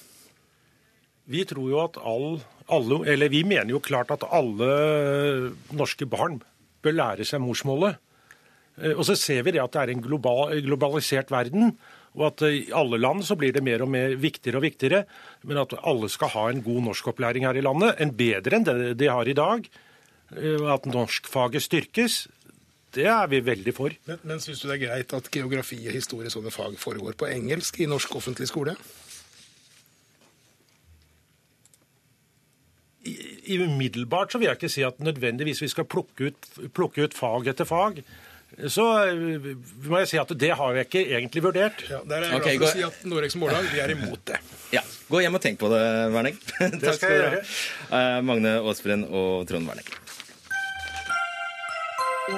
Vi tror jo at all, alle, eller vi mener jo klart at alle norske barn bør lære seg morsmålet. Eh, og så ser vi det at det er en global, globalisert verden og at i alle land så blir det mer og mer viktigere og viktigere. Men at alle skal ha en god norskopplæring her i landet, en bedre enn det de har i dag. Eh, at norskfaget styrkes, det er vi veldig for. Men, men syns du det er greit at geografi og historie sånne fag foregår på engelsk i norsk offentlig skole? I, umiddelbart så vil jeg ikke si at nødvendigvis vi skal plukke ut, plukke ut fag etter fag så eh, må jeg si at det har jeg ikke egentlig vurdert. Ja, der er jeg okay, glad for å si at Noregs Mållag vi er imot det. Ja, Gå hjem og tenk på det, Werning. Det skal jeg gjøre. Uh, Magne Aasbrenn og Trond Werning. Ja,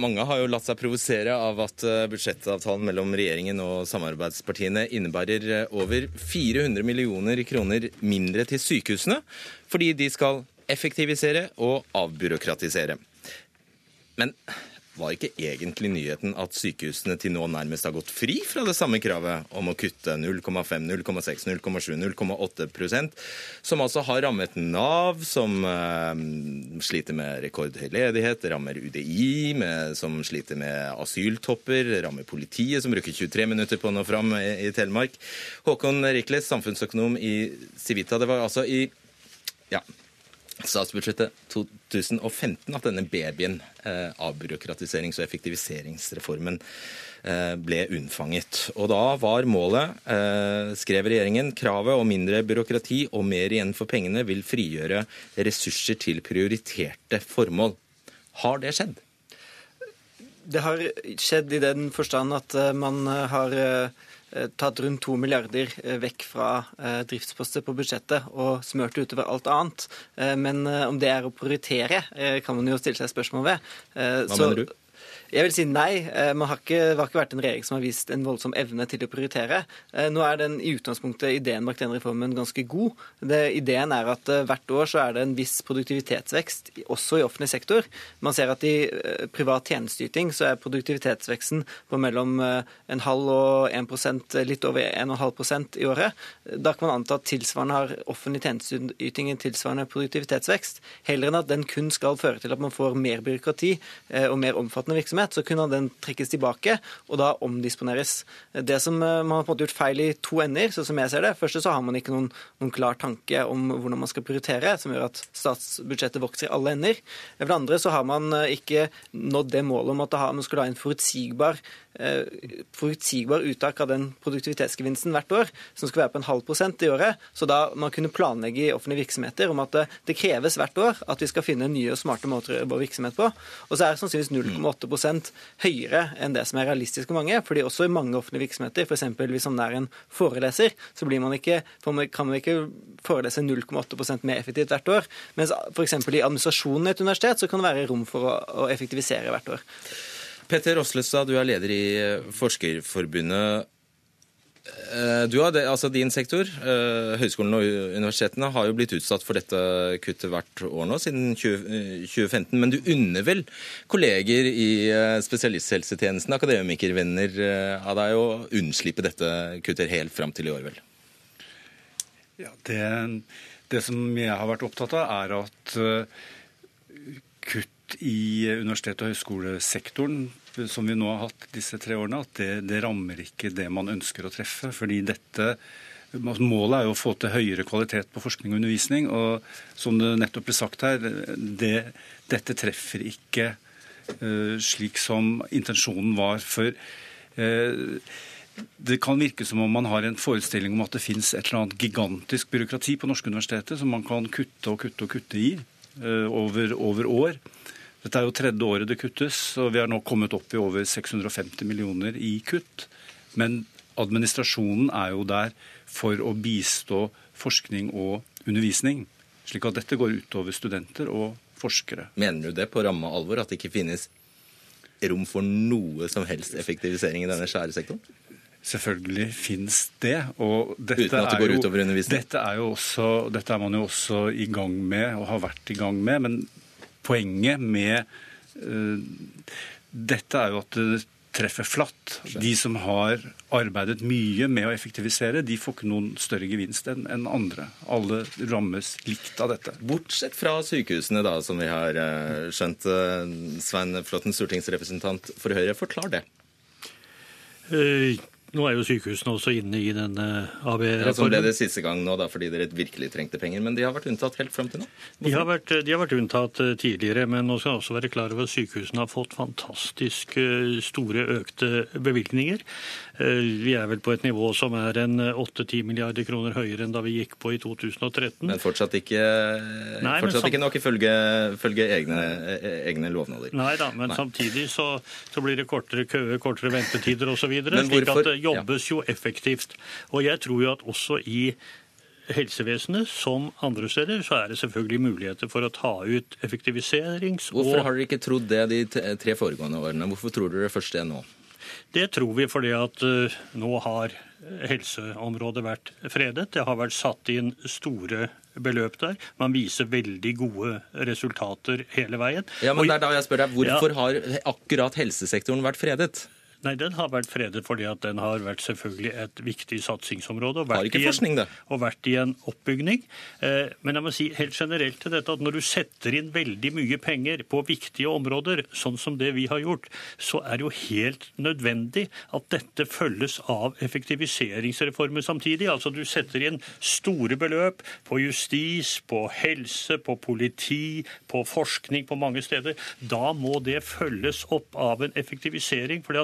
Mange har jo latt seg provosere av at eh, budsjettavtalen mellom regjeringen og samarbeidspartiene innebærer over 400 millioner kroner mindre til sykehusene, fordi de skal effektivisere og avbyråkratisere. Men var ikke egentlig nyheten at sykehusene til nå nærmest har gått fri fra det samme kravet om å kutte 0,5, 0,6, 0,7, 0,8 prosent, som altså har rammet Nav, som uh, sliter med rekordhøy ledighet, rammer UDI, med, som sliter med asyltopper, rammer politiet, som bruker 23 minutter på å nå fram i, i Telemark. Håkon Rikles, samfunnsøkonom i Civita. Det var altså i ja, statsbudsjettet 2015 at denne babyen, eh, avbyråkratiserings- og effektiviseringsreformen, eh, ble unnfanget. Og da var målet, eh, skrev regjeringen, kravet om mindre byråkrati og mer igjen for pengene vil frigjøre ressurser til prioriterte formål. Har det skjedd? Det har skjedd i den forstand at man har Eh, tatt rundt to milliarder eh, vekk fra eh, driftsposter på budsjettet og smørt utover alt annet. Men om det er å prioritere, kan man jo stille seg spørsmål ved. Hva Så, mener du? Jeg vil si nei. Eh, man har ikke, det har ikke vært en regjering som har vist en voldsom evne til å prioritere. Eh, nå er den i utgangspunktet ideen bak den reformen ganske god. Det, ideen er at eh, hvert år så er det en viss produktivitetsvekst, også i offentlig sektor. Man ser at i privat tjenesteyting så er produktivitetsveksten på mellom en halv og 1% litt over 1,5% i året. Da kan man anta at tilsvarende har offentlig tjenesteyting en tilsvarende produktivitetsvekst. Heller enn at den kun skal føre til at man får mer byråkrati og mer omfattende virksomhet virksomhet, så kunne den trekkes tilbake og da omdisponeres. Det som eh, Man har på en måte gjort feil i to ender, sånn som jeg ser det. Først så har man ikke noen, noen, klar tanke om hvordan man skal prioritere, som gjør at statsbudsjettet vokser i alle ender. For det andre så har man eh, ikke nådd det målet om at man skulle ha en forutsigbar forutsigbar uttak av den produktivitetsgevinsten hvert år, som skal være på en halv prosent i året. Så da man kunne planlegge i offentlige virksomheter om at det, det, kreves hvert år at vi skal finne nye og smarte måter å jobbe virksomhet på. Og så er det sannsynligvis 0,8% høyere enn det som er realistisk for mange. fordi også i mange offentlige virksomheter, f.eks. hvis man er en foreleser, så man ikke, kan man ikke forelese 0,8% mer effektivt hvert år. Mens f.eks. i administrasjonen i et universitet så kan det være rom for å effektivisere hvert år. Petter Roslestad, du er leder i eh, Forskerforbundet. Eh, Du har det, altså Din sektor, høyskolen høyskolene og universitetene, har jo blitt utsatt for dette kuttet hvert år nå, siden 20, eh, 2015. Men du unner vel kolleger i eh, spesialisthelsetjenesten, akademikervenner eh, av deg, å unnslippe dette kuttet helt fram til i år, vel? Ja, det, det som jeg har vært opptatt av, er at eh, kutt i universitet- og høyskolesektoren, som vi nå har hatt disse tre årene, at det, det rammer ikke det man ønsker å treffe. fordi dette Målet er jo å få til høyere kvalitet på forskning og undervisning. og Som det nettopp ble sagt her, det, dette treffer ikke uh, slik som intensjonen var. For uh, det kan virke som om man har en forestilling om at det finnes et eller annet gigantisk byråkrati på norske universiteter som man kan kutte og kutte og kutte i uh, over, over år. Dette er jo tredje året det kuttes, og vi har nå kommet opp i over 650 millioner i kutt. Men administrasjonen er jo der for å bistå forskning og undervisning, slik at dette går utover studenter og forskere. Mener du det på ramme alvor, at det ikke finnes rom for noe som helst effektivisering i denne skjære sektoren? Selvfølgelig finnes det. og dette Uten at det er går jo- utover undervisning? Dette er, jo også, dette er man jo også i gang med, og har vært i gang med. Men poenget med uh, dette er jo at det treffer flatt. De som har arbeidet mye med å effektivisere, de får ikke noen større gevinst enn andre. Alle rammes likt av dette. Bortsett fra sykehusene, da, som vi har eh, skjønt. eh, Svein Flåtten, stortingsrepresentant for Høyre, forklar det. Eh, Nå er jo sykehusene også inne i denne Ja, så ble det siste gang nå, da, fordi dere virkelig trengte penger. Men de har vært unntatt helt fram til nå. De har, vært, de har vært unntatt eh, tidligere, men nå skal man også være klar over at sykehusene har fått fantastisk eh, store økte bevilgninger. Eh, Vi er vel på et nivå som er en 8-10 milliarder kroner høyere enn da vi gikk på i 2013. Men fortsatt ikke, Nei, men fortsatt sam- ikke nok ifølge, ifølge egne, eh, egne lovnader. Nei da, men Nei. samtidig så, så blir det kortere køer, kortere ventetider osv. Men Slik at det jobbes jo effektivt. Og jeg tror jo at også i helsevesenet, som andre steder, så er det selvfølgelig muligheter for å ta ut effektiviserings- Hvorfor har dere ikke trodd det de tre foregående årene? Hvorfor tror dere først det nå? Det tror vi fordi at eh, nå har helseområdet vært fredet. Det har vært satt inn store beløp der. Man viser veldig gode resultater hele veien. Ja, men det er da jeg spør deg, Hvorfor Ja. har akkurat helsesektoren vært fredet? Nei, den har vært fredet fordi at den har vært selvfølgelig et viktig satsingsområde. Og Har vært ikke i en- forskning det? Og vært i en oppbygning. Eh, Men jeg må si helt generelt til dette at når du setter inn veldig mye penger på viktige områder, sånn som det vi har gjort, så er det jo helt nødvendig at dette følges av effektiviseringsreformer samtidig. Altså du setter inn store beløp på justis, på helse, på politi, på forskning på mange steder. Da må det følges opp av en effektivisering. For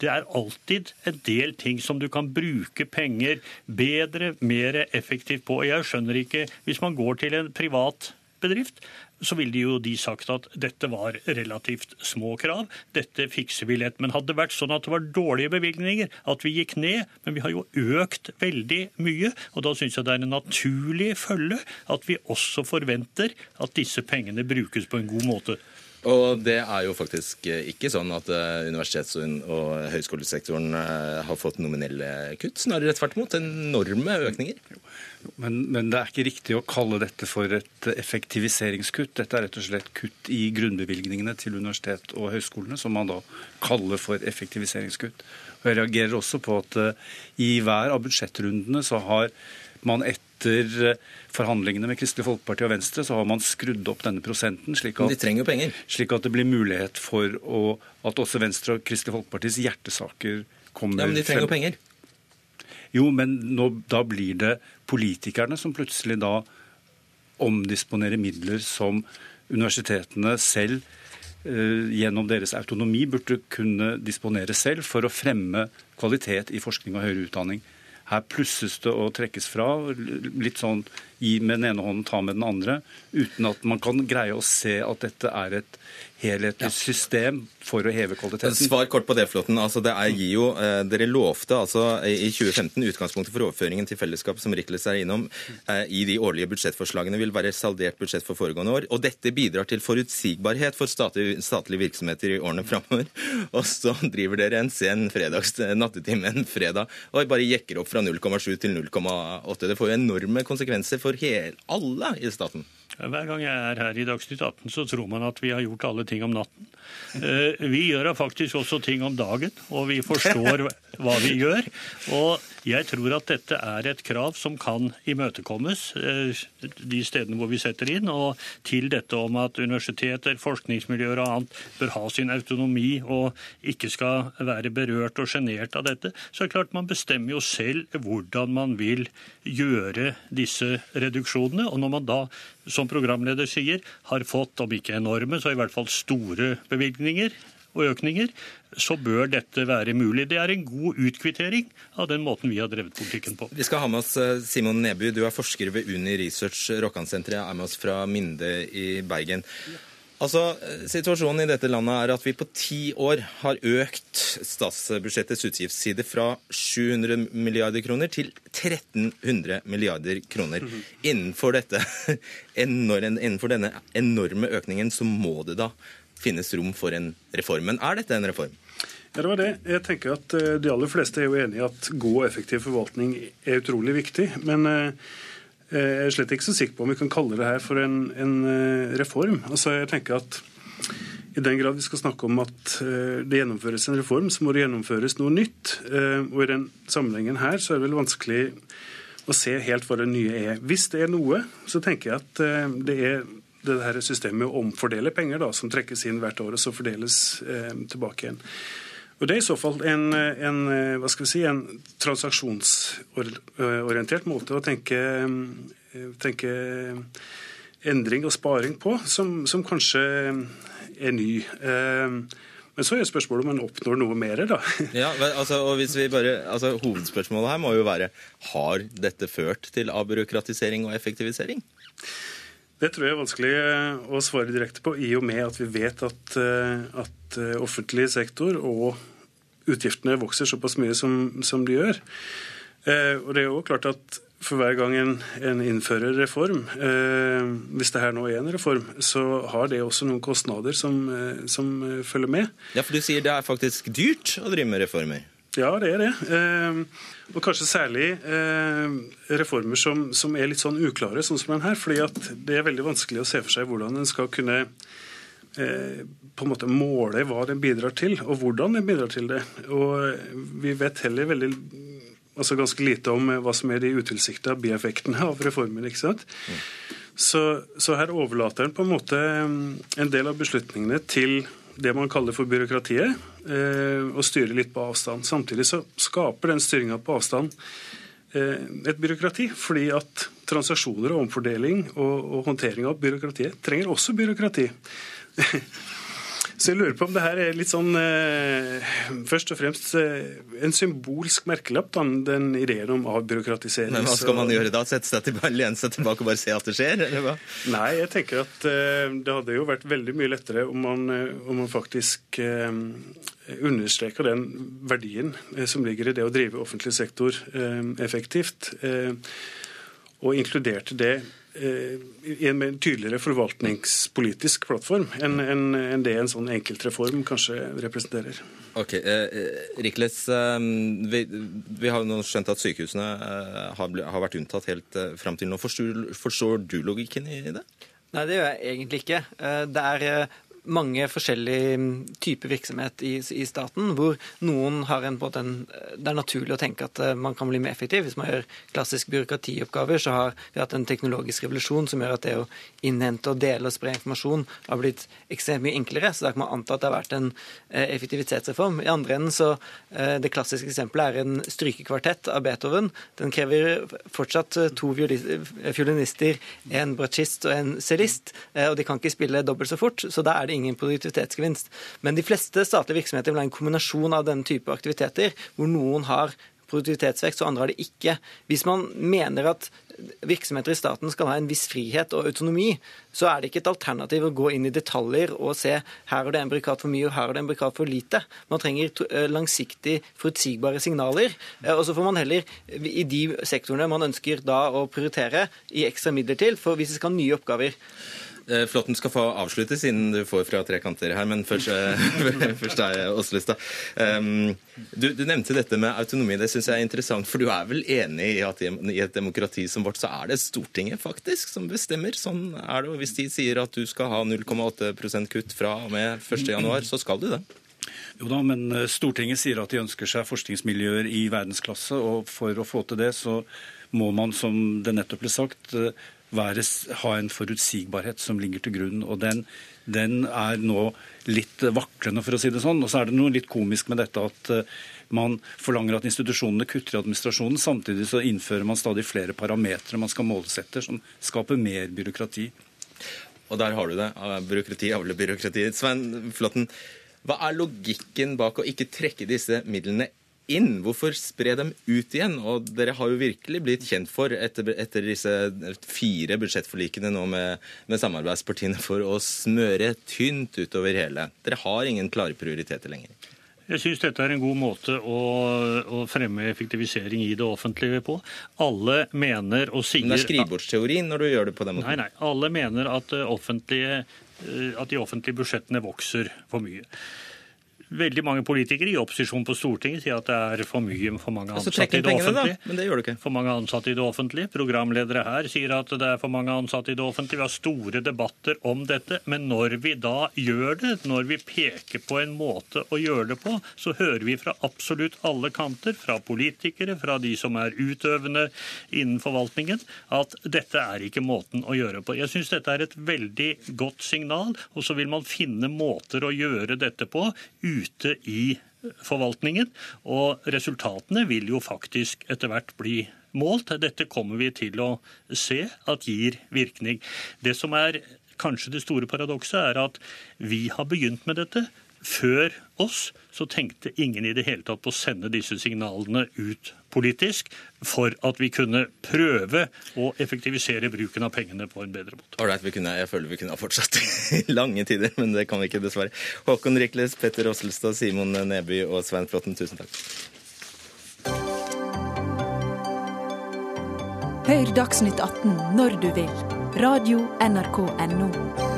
det er alltid en del ting som du kan bruke penger bedre, mer effektivt på. Jeg skjønner ikke Hvis man går til en privat bedrift, så ville de jo de sagt at dette var relativt små krav. Dette fikser vi lett. Men hadde det vært sånn at det var dårlige bevilgninger, at vi gikk ned, men vi har jo økt veldig mye, og da syns jeg det er en naturlig følge at vi også forventer at disse pengene brukes på en god måte. Og det er jo faktisk eh, ikke sånn at eh, universitets- og- høyskolesektoren eh, har fått nominelle kutt. Snarere tvert imot. Enorme økninger. Men, men det er ikke riktig å kalle dette for et effektiviseringskutt. Dette er rett og slett kutt i grunnbevilgningene til universitet og høyskolene, som man da kaller for effektiviseringskutt. Og jeg reagerer også på at i hver av budsjettrundene så har man etter eh, forhandlingene med Kristelig Folkeparti og Venstre så har man skrudd opp denne prosenten, slik at, de slik at det blir mulighet for å, at også Venstre og Kristelig Folkepartis hjertesaker kommer frem. Ja, men de trenger jo penger. Jo, men nå, da blir det politikerne som plutselig da omdisponerer midler som universitetene selv eh, gjennom deres autonomi burde kunne disponere selv for å fremme kvalitet i forskning og høyere utdanning. Her plusses det og trekkes fra, litt sånn gi med den ene hånden, ta med den andre, uten at man kan greie å se at dette er et helhetlig system for å heve kvaliteten. Svar kort på det, Flåtten. Altså, det er, GIO. jo, eh, dere lovte altså, i 2015 utgangspunktet for overføringen til fellesskapet som Rikles er innom, eh, i de årlige budsjettforslagene vil være saldert budsjett for foregående år. Og dette bidrar til forutsigbarhet for statlige, statlige virksomheter i årene framover. Og så driver dere en sen fredags nattetime en fredag og bare jekker opp fra 0,7 til 0,8. Det får jo enorme konsekvenser for hele, alle i staten. Hver gang jeg er her i Dagsnytt 18, så tror man at vi har gjort alle ting om natten. Eh, Vi gjør faktisk også ting om dagen, og vi forstår hva vi gjør. Og jeg tror at dette er et krav som kan imøtekommes eh, de stedene hvor vi setter inn. Og til dette om at universiteter, forskningsmiljøer og annet bør ha sin autonomi og ikke skal være berørt og sjenert av dette, så er det klart man bestemmer jo selv hvordan man vil gjøre disse reduksjonene. Og når man da, som programleder sier, har fått, om ikke enorme, så i hvert fall store bevilgninger og økninger, så bør dette være mulig. Det er en god utkvittering av den måten vi har drevet politikken på. Vi skal ha med oss eh, Simon Neby, du er forsker ved Uni Research Rokkansenteret, er med oss fra Minde i Bergen. Altså, eh, Situasjonen i dette landet er at vi på ti år har økt statsbudsjettets utgiftsside fra 700 milliarder kroner til 1300 milliarder kroner. Innenfor, dette, innenfor denne enorme økningen så må det da finnes rom for en reform. Men er dette en reform? Ja, det var det. Jeg tenker at eh, De aller fleste er jo enig i at god og effektiv forvaltning er utrolig viktig. Men eh, jeg er slett ikke så sikker på om vi kan kalle det her for en, en eh, reform. Altså, jeg tenker at i den grad vi skal snakke om at det gjennomføres en reform, så må det gjennomføres noe nytt. Og i den sammenhengen her så er det vel vanskelig å se helt hva det nye er. Hvis det er noe, så tenker jeg at det er det her systemet å omfordele penger da, som trekkes inn hvert år og så fordeles eh, tilbake igjen. Og Det er i så fall en, en, vi si, en transaksjonsorientert måte å tenke, tenke endring og sparing på, som, som kanskje er ny. Men så er spørsmålet om man oppnår noe mer, da. Ja, altså, og hvis vi bare, altså, Hovedspørsmålet her må jo være har dette ført til avbyråkratisering og effektivisering? Det tror jeg er vanskelig å svare direkte på, i og med at vi vet at, at offentlig sektor og utgiftene vokser såpass mye som, som de gjør. Eh, og det er jo klart at for hver gang en, en innfører reform, eh, hvis det her nå er en reform, så har det også noen kostnader som, eh, som følger med. Ja, for du sier det er faktisk dyrt å drive med reformer? Ja, det er det. Eh, og kanskje særlig eh, reformer som, som, er litt sånn uklare, sånn som den her. fordi at det er veldig vanskelig å se for seg hvordan en skal kunne eh, på en måte måle hva den bidrar til, og hvordan den bidrar til det. Og vi vet heller veldig altså ganske lite om hva som er de utilsikta bieffektene av reformen. ikke sant? Mm. Så, så, her overlater en på en måte en del av beslutningene til det man kaller for byråkratiet, eh, og styre litt på avstand. Samtidig så skaper den styringa på avstand eh, et byråkrati, fordi at transaksjoner og omfordeling og, og håndtering av byråkratiet trenger også byråkrati. Så jeg lurer på om det her er litt sånn eh, Først og fremst eh, en symbolsk merkelapp, da, den ideen om avbyråkratisering. Men hva skal man gjøre da? Sette seg tilbake, lene seg tilbake og bare se at det skjer? eller hva? Nei, jeg tenker at eh, det hadde jo vært veldig mye lettere om man, eh, om man faktisk eh, understreker den verdien eh, som ligger i det å drive offentlig sektor effektivt, og inkluderte det i en tydeligere forvaltningspolitisk plattform enn en, en det en sånn enkeltreform kanskje representerer. Ok, eh, eh Rikles, eh, vi, vi, har nå skjønt at sykehusene eh, har, har, vært unntatt helt eh, fram til nå. Forstår, forstår, du logikken i det? Nei, det gjør jeg egentlig ikke. Det er mange forskjellige mm, typer virksomhet i, i, staten, hvor noen har en, på en Det er naturlig å tenke at eh, man kan bli mer effektiv. Hvis man gjør klassisk byråkratioppgaver, så har vi hatt en teknologisk revolusjon som gjør at det å innhente og dele og spre informasjon har blitt ekstremt mye enklere. Så da kan man anta at det har vært en eh, effektivitetsreform. I andre enden så eh, Det klassiske eksempelet er en strykekvartett av Beethoven. Den krever fortsatt to fiolinister, en bratsjist og en cellist, og de kan ikke spille dobbelt så fort. så da er det ingen produktivitetsgevinst. Men de fleste statlige virksomheter vil ha en kombinasjon av denne type aktiviteter, hvor noen har produktivitetsvekst, og andre har det ikke. Hvis man mener at virksomheter i staten skal ha en viss frihet og autonomi, så er det ikke et alternativ å gå inn i detaljer og se her er det en brikat for mye og her er det en brikat for lite. Man trenger eh, langsiktig forutsigbare signaler. Eh, og så får man heller i de sektorene man ønsker da å prioritere, i ekstra midler til. For hvis det skal ha nye oppgaver, Flåtten skal få avslutte, siden du får fra tre kanter her. Men først, eh, først deg, Åslestad. Um, du, du, nevnte dette med autonomi. Det syns jeg er interessant. For du er vel enig i at i et demokrati som vårt, så er det Stortinget faktisk som bestemmer? Sånn er det. Og hvis de sier at du skal ha 0,8% kutt fra og med 1.1, så skal du det. Jo da, men eh, Stortinget sier at de ønsker seg forskningsmiljøer i verdensklasse. Og for å få til det, så må man, som det nettopp ble sagt, være, ha en forutsigbarhet som ligger til grunn. og den, den, er nå litt vaklende, for å si det sånn. Og så er det noe litt komisk med dette at uh, man forlanger at institusjonene kutter i administrasjonen. Samtidig så innfører man stadig flere parametere man skal målsette, som skaper mer byråkrati. Og der har du det. Byråkrati avler byråkrati. Svein Flåtten, hva er logikken bak å ikke trekke disse midlene inn? Hvorfor spre dem ut igjen? Og dere har jo virkelig blitt kjent for, etter, etter disse fire budsjettforlikene nå med, med, samarbeidspartiene, for å smøre tynt utover hele. Dere har ingen klare prioriteter lenger. Jeg syns dette er en god måte å, å, fremme effektivisering i det offentlige på. Alle mener og sier Men det er skrivebordsteori når du gjør det på den måten? Nei, nei. Alle mener at, eh, at de offentlige budsjettene vokser for mye. Veldig mange politikere i opposisjon på Stortinget sier at det er for mye for mange ansatte i det offentlige. Da. Men det gjør du ikke. For mange ansatte i det offentlige. Programledere her sier at det er for mange ansatte i det offentlige. Vi har store debatter om dette. Men når vi da gjør det, når vi peker på en måte å gjøre det på, så hører vi fra absolutt alle kanter, fra politikere, fra de som er utøvende innen forvaltningen, at dette er ikke måten å gjøre på. Jeg syns dette er et veldig godt signal, og så vil man finne måter å gjøre dette på ute i forvaltningen. Og resultatene vil jo faktisk etter hvert bli målt. Dette kommer vi til å se at gir virkning. Det som er kanskje det store paradokset, er at vi har begynt med dette. Før oss så tenkte ingen i det hele tatt på å sende disse signalene ut politisk for at vi kunne prøve å effektivisere bruken av pengene på en bedre måte. Alright, jeg føler vi kunne ha fortsatt i lange tider, men det kan vi ikke, dessverre. Håkon Rikles, Petter Osselstad, Simon Neby og Svein Flåtten, tusen takk. Hør Dagsnytt 18 når du vil. Radio NRK Radio.nrk.no.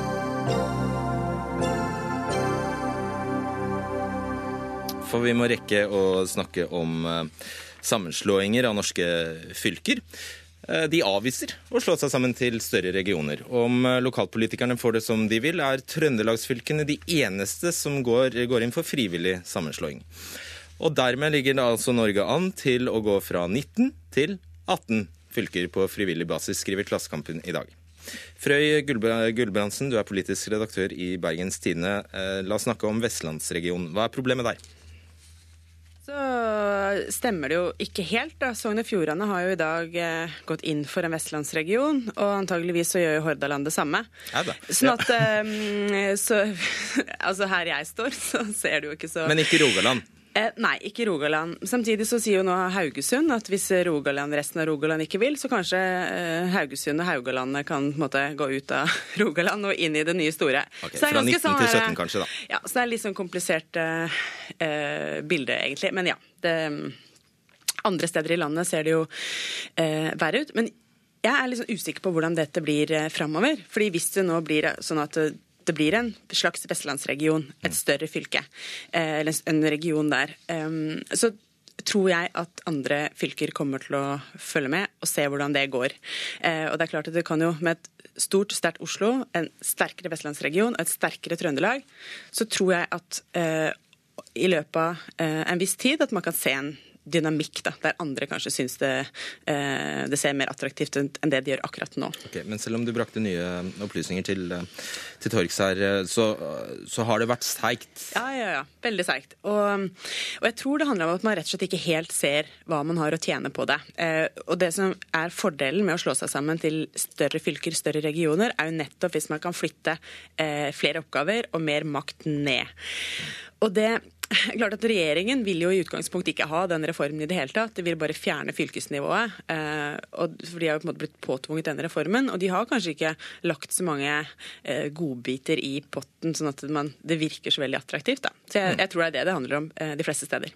for vi må rekke å snakke om eh, sammenslåinger av norske fylker. Eh, de avviser å slå seg sammen til større regioner. Om eh, lokalpolitikerne får det som de vil, er trøndelagsfylkene de eneste som går, går inn for frivillig sammenslåing. Og dermed ligger det altså Norge an til å gå fra 19 til 18 fylker på frivillig basis, skriver Klassekampen i dag. Frøy Gulbrandsen, du er politisk redaktør i Bergens Tidende. La oss snakke om vestlandsregionen. Hva er problemet der? Så stemmer det jo ikke helt. da. Sogn og Fjordane har jo i dag eh, gått inn for en vestlandsregion, og antageligvis så gjør jo Hordaland det samme. Ja. Sånn at eh, så, Altså her jeg står, så ser det jo ikke så Men ikke Rogaland? Eh, nei, ikke Rogaland. Samtidig så sier jo nå Haugesund at hvis Rogaland, resten av Rogaland ikke vil, så kanskje eh, Haugesund og Haugalandet kan på en måte gå ut av Rogaland og inn i det nye store. Okay, fra 19 sånn, til 17 kanskje, da. Ja, så det er litt sånn komplisert eh, eh, bilde, egentlig. Men ja. Det, andre steder i landet ser det jo eh, verre ut. Men jeg er litt liksom usikker på hvordan dette blir eh, framover. Fordi hvis det nå blir sånn at det blir en slags vestlandsregion, et større fylke, eh, eller en region der. Så tror jeg at andre fylker kommer til å følge med og se hvordan det går. Eh, og det er klart at det kan jo med et stort, sterkt Oslo, en sterkere vestlandsregion og et sterkere Trøndelag, så tror jeg at eh, i løpet av en viss tid at man kan se en dynamikk, da, der andre kanskje syns det, eh, det, ser mer attraktivt ut enn det de gjør akkurat nå. Okay, men selv om du brakte nye opplysninger til, eh, til torgs her, eh, så, så, har det vært seigt? Ja, ja, ja. Veldig seigt. Og, og, jeg tror det handler om at man rett og slett ikke helt ser hva man har å tjene på det. Eh, og det som er fordelen med å slå seg sammen til større fylker, større regioner, er jo nettopp hvis man kan flytte eh, flere oppgaver og mer makt ned. Og det klart at Regjeringen vil jo i utgangspunktet ikke ha den reformen i det hele tatt. De vil bare fjerne fylkesnivået. Eh, og for De har jo på en måte blitt påtvunget denne reformen. Og de har kanskje ikke lagt så mange eh, godbiter i potten, sånn at man, det virker så veldig attraktivt. Da. Så jeg, jeg tror det er det det handler om eh, de fleste steder.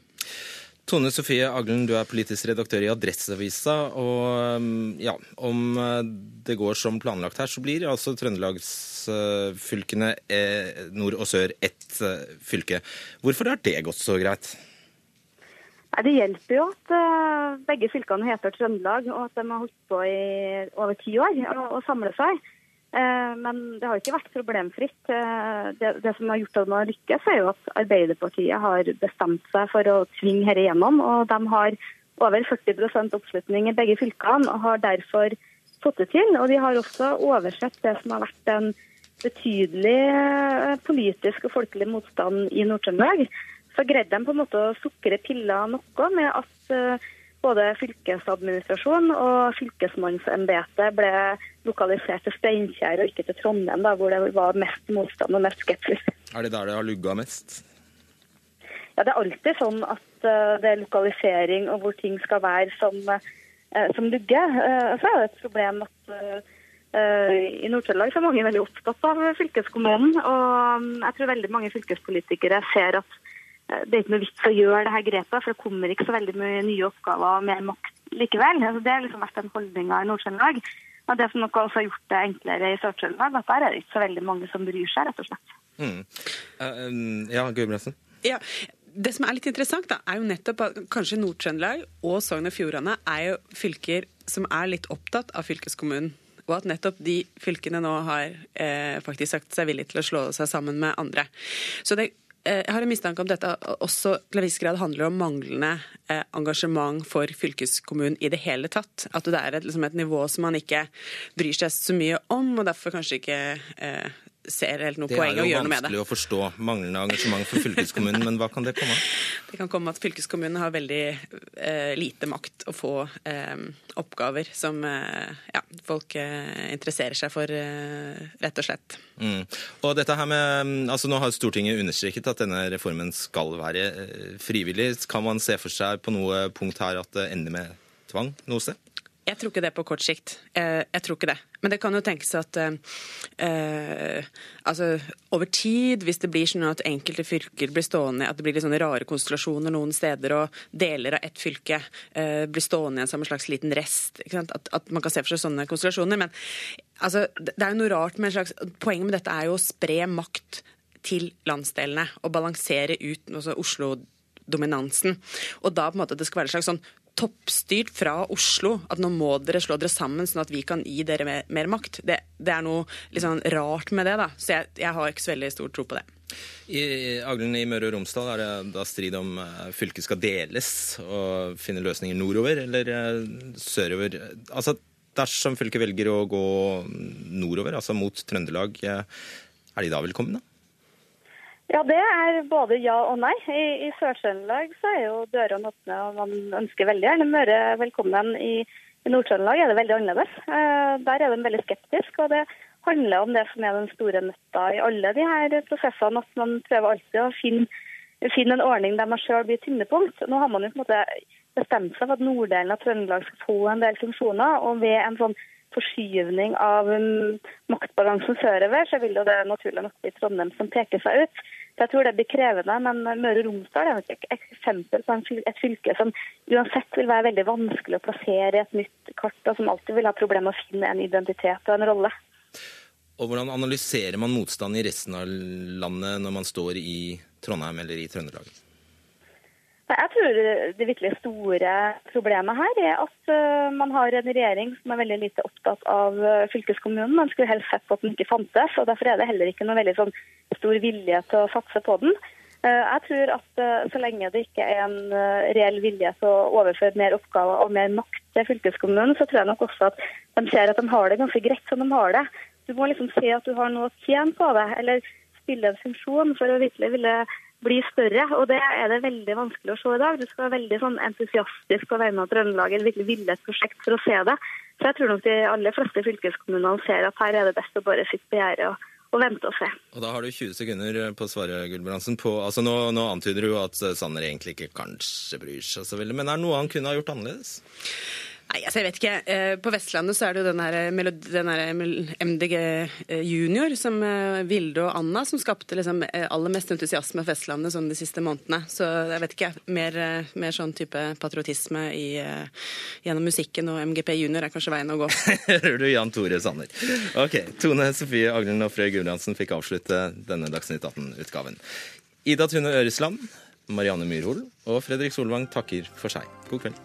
Tone Sofie Aglen, du er politisk redaktør i Adresseavisa. og um, ja, Om uh, det går som planlagt her, så blir altså trøndelagsfylkene eh, nord og sør ett uh, fylke. Hvorfor har det gått så greit? Det hjelper jo at uh, begge fylkene heter Trøndelag, og at de har holdt på i over ti år å samle seg. Eh, men det har ikke vært problemfritt. Eh, det, det, som har gjort at man har lykkes, er jo at Arbeiderpartiet har bestemt seg for å tvinge dette gjennom. og De har over 40 oppslutning i begge fylkene og har derfor fått det til. Og de har også oversett det som har vært en betydelig eh, politisk og folkelig motstand i Nord-Trøndelag. Så greide de på en måte å sukre pilla noe med at både fylkesadministrasjonen og fylkesmannsembetet ble lokalisert til Steinkjer og ikke til Trondheim, da, hvor det var mest motstand og mest skepsis. Er det der det har lugga mest? Ja, Det er alltid sånn at uh, det er lokalisering og hvor ting skal være som, uh, som lugger. Uh, så er det et problem at i Nord-Trøndelag er mange veldig opptatt av fylkeskommunen. Og um, jeg tror veldig mange fylkespolitikere ser at det er ikke noe vits å gjøre det her grepet, for det kommer ikke så veldig mye nye oppgaver og mer makt likevel. Altså, det har liksom vært den holdninga i Nord-Trøndelag. Og det som nok også har gjort det enklere i Sør-Trøndelag, at der er det ikke så veldig mange som bryr seg, rett og slett. Mm. Uh, ja, Gudbrandsen? Ja, det som er litt interessant, da, er jo nettopp at kanskje Nord-Trøndelag og Sogn og Fjordane er jo fylker som er litt opptatt av fylkeskommunen. Og at nettopp de fylkene nå har eh, faktisk sagt seg villige til å slå seg sammen med andre. Så det Eh, jeg har en mistanke om dette også til en viss grad handler om manglende eh, engasjement for fylkeskommunen i det hele tatt. At det er et, liksom et nivå som man ikke bryr seg så mye om, og derfor kanskje ikke eh, ser helt noe poeng å gjøre noe med det. Det er jo vanskelig å forstå manglende engasjement for fylkeskommunen, men hva kan det komme av? Det kan komme at fylkeskommunen har veldig eh, lite makt å få eh, oppgaver som eh, ja, folk eh, interesserer seg for, eh, rett og slett. Mm. Og dette her med, altså Nå har Stortinget understreket at denne reformen skal være eh, frivillig. Kan man se for seg på noe punkt her at det ender med tvang noe sted? Jeg tror ikke det på kort sikt. Jeg tror ikke det. Men det kan jo tenkes at eh, altså, over tid, hvis det blir sånn at enkelte fylker blir stående, at det blir litt sånne rare konstellasjoner noen steder, og deler av ett fylke eh, blir stående igjen som en slags liten rest at, at, man kan se for seg sånne konstellasjoner. Men altså, det er jo noe rart med en slags Poenget med dette er jo å spre makt til landsdelene og balansere ut altså Oslo-dominansen. Og da på en måte det skal være en slags sånn toppstyrt fra Oslo at nå må dere slå dere sammen sånn at vi kan gi dere mer, mer makt. Det, det, er noe liksom rart med det. da. Så jeg, jeg, har ikke så veldig stor tro på det. I Aglen i Møre og Romsdal er det da strid om uh, fylket skal deles og finne løsninger nordover eller uh, sørover. Altså, Dersom fylket velger å gå nordover, altså mot Trøndelag, uh, er de da velkomne? Ja, det er både ja og nei. I, i Sør-Trøndelag er jo dørene åpne, og man ønsker veldig gjerne Møre velkommen. I, i Nord-Trøndelag er det veldig annerledes. Eh, der er de veldig skeptiske. og det handler om det som er den store nøtta i alle de her prosessene. At man prøver alltid å finne, finne en ordning der man sjøl blir tyngdepunkt. Nå har man jo på en måte bestemt seg for at norddelen av Trøndelag skal få en del funksjoner. og ved en sånn forskyvning av um, maktbalansen sørover, så vil det naturlig nok bli Trondheim som peker seg ut. Så jeg tror det blir krevende, men Møre og Romsdal er et eksempel på et fylke som uansett vil være veldig vanskelig å plassere i et nytt kart, og som alltid vil ha problemer med å finne en identitet og en rolle. Og Hvordan analyserer man motstand i resten av landet når man står i Trondheim eller i Trøndelag? Jeg tror det virkelig store problemet her er at eh, man har en regjering som er veldig lite opptatt av eh, fylkeskommunen. Man skulle helst sett at den ikke fantes, og derfor er det heller ikke noe veldig sånn stor vilje til å satse på den. Eh, jeg tror at så lenge det ikke er en reell vilje til å overføre mer oppgaver og mer makt til fylkeskommunen, så tror jeg nok også at de ser at de har det ganske greit som de har det. Du må liksom se at du har noe å tjene på det, eller spille en funksjon for å virkelig ville bli større. Og det er det veldig vanskelig å se i dag. Du skal være veldig sånn entusiastisk på vegne av Trøndelag eller virkelig ville et prosjekt for å se det. Så jeg tror nok de aller fleste fylkeskommunene ser at her er det best å bare sitte på gjerdet og og, vente og se. Og Da har du 20 sekunder på å svare, Gulbrandsen. På, altså nå, nå antyder du at Sanner egentlig ikke kanskje bryr seg så veldig, men er det noe han kunne ha gjort annerledes? Nei, altså jeg vet ikke. Eh, På Vestlandet så er det jo den her, den her MDG eh, Junior, som eh, Vilde og Anna, som skapte liksom eh, aller mest entusiasme på Vestlandet sånn de siste månedene. Så jeg vet ikke. Mer, eh, mer sånn type patriotisme i, eh, gjennom musikken og MGP Junior er kanskje veien å gå. Hører du Jan Tore Sanner. Ok, Tone Sofie Aglen og Frøy Gulbrandsen fikk avslutte denne Dagsnytt 18-utgaven. Ida Tune Øresland, Marianne Myrhol og Fredrik Solvang takker for seg. God kveld.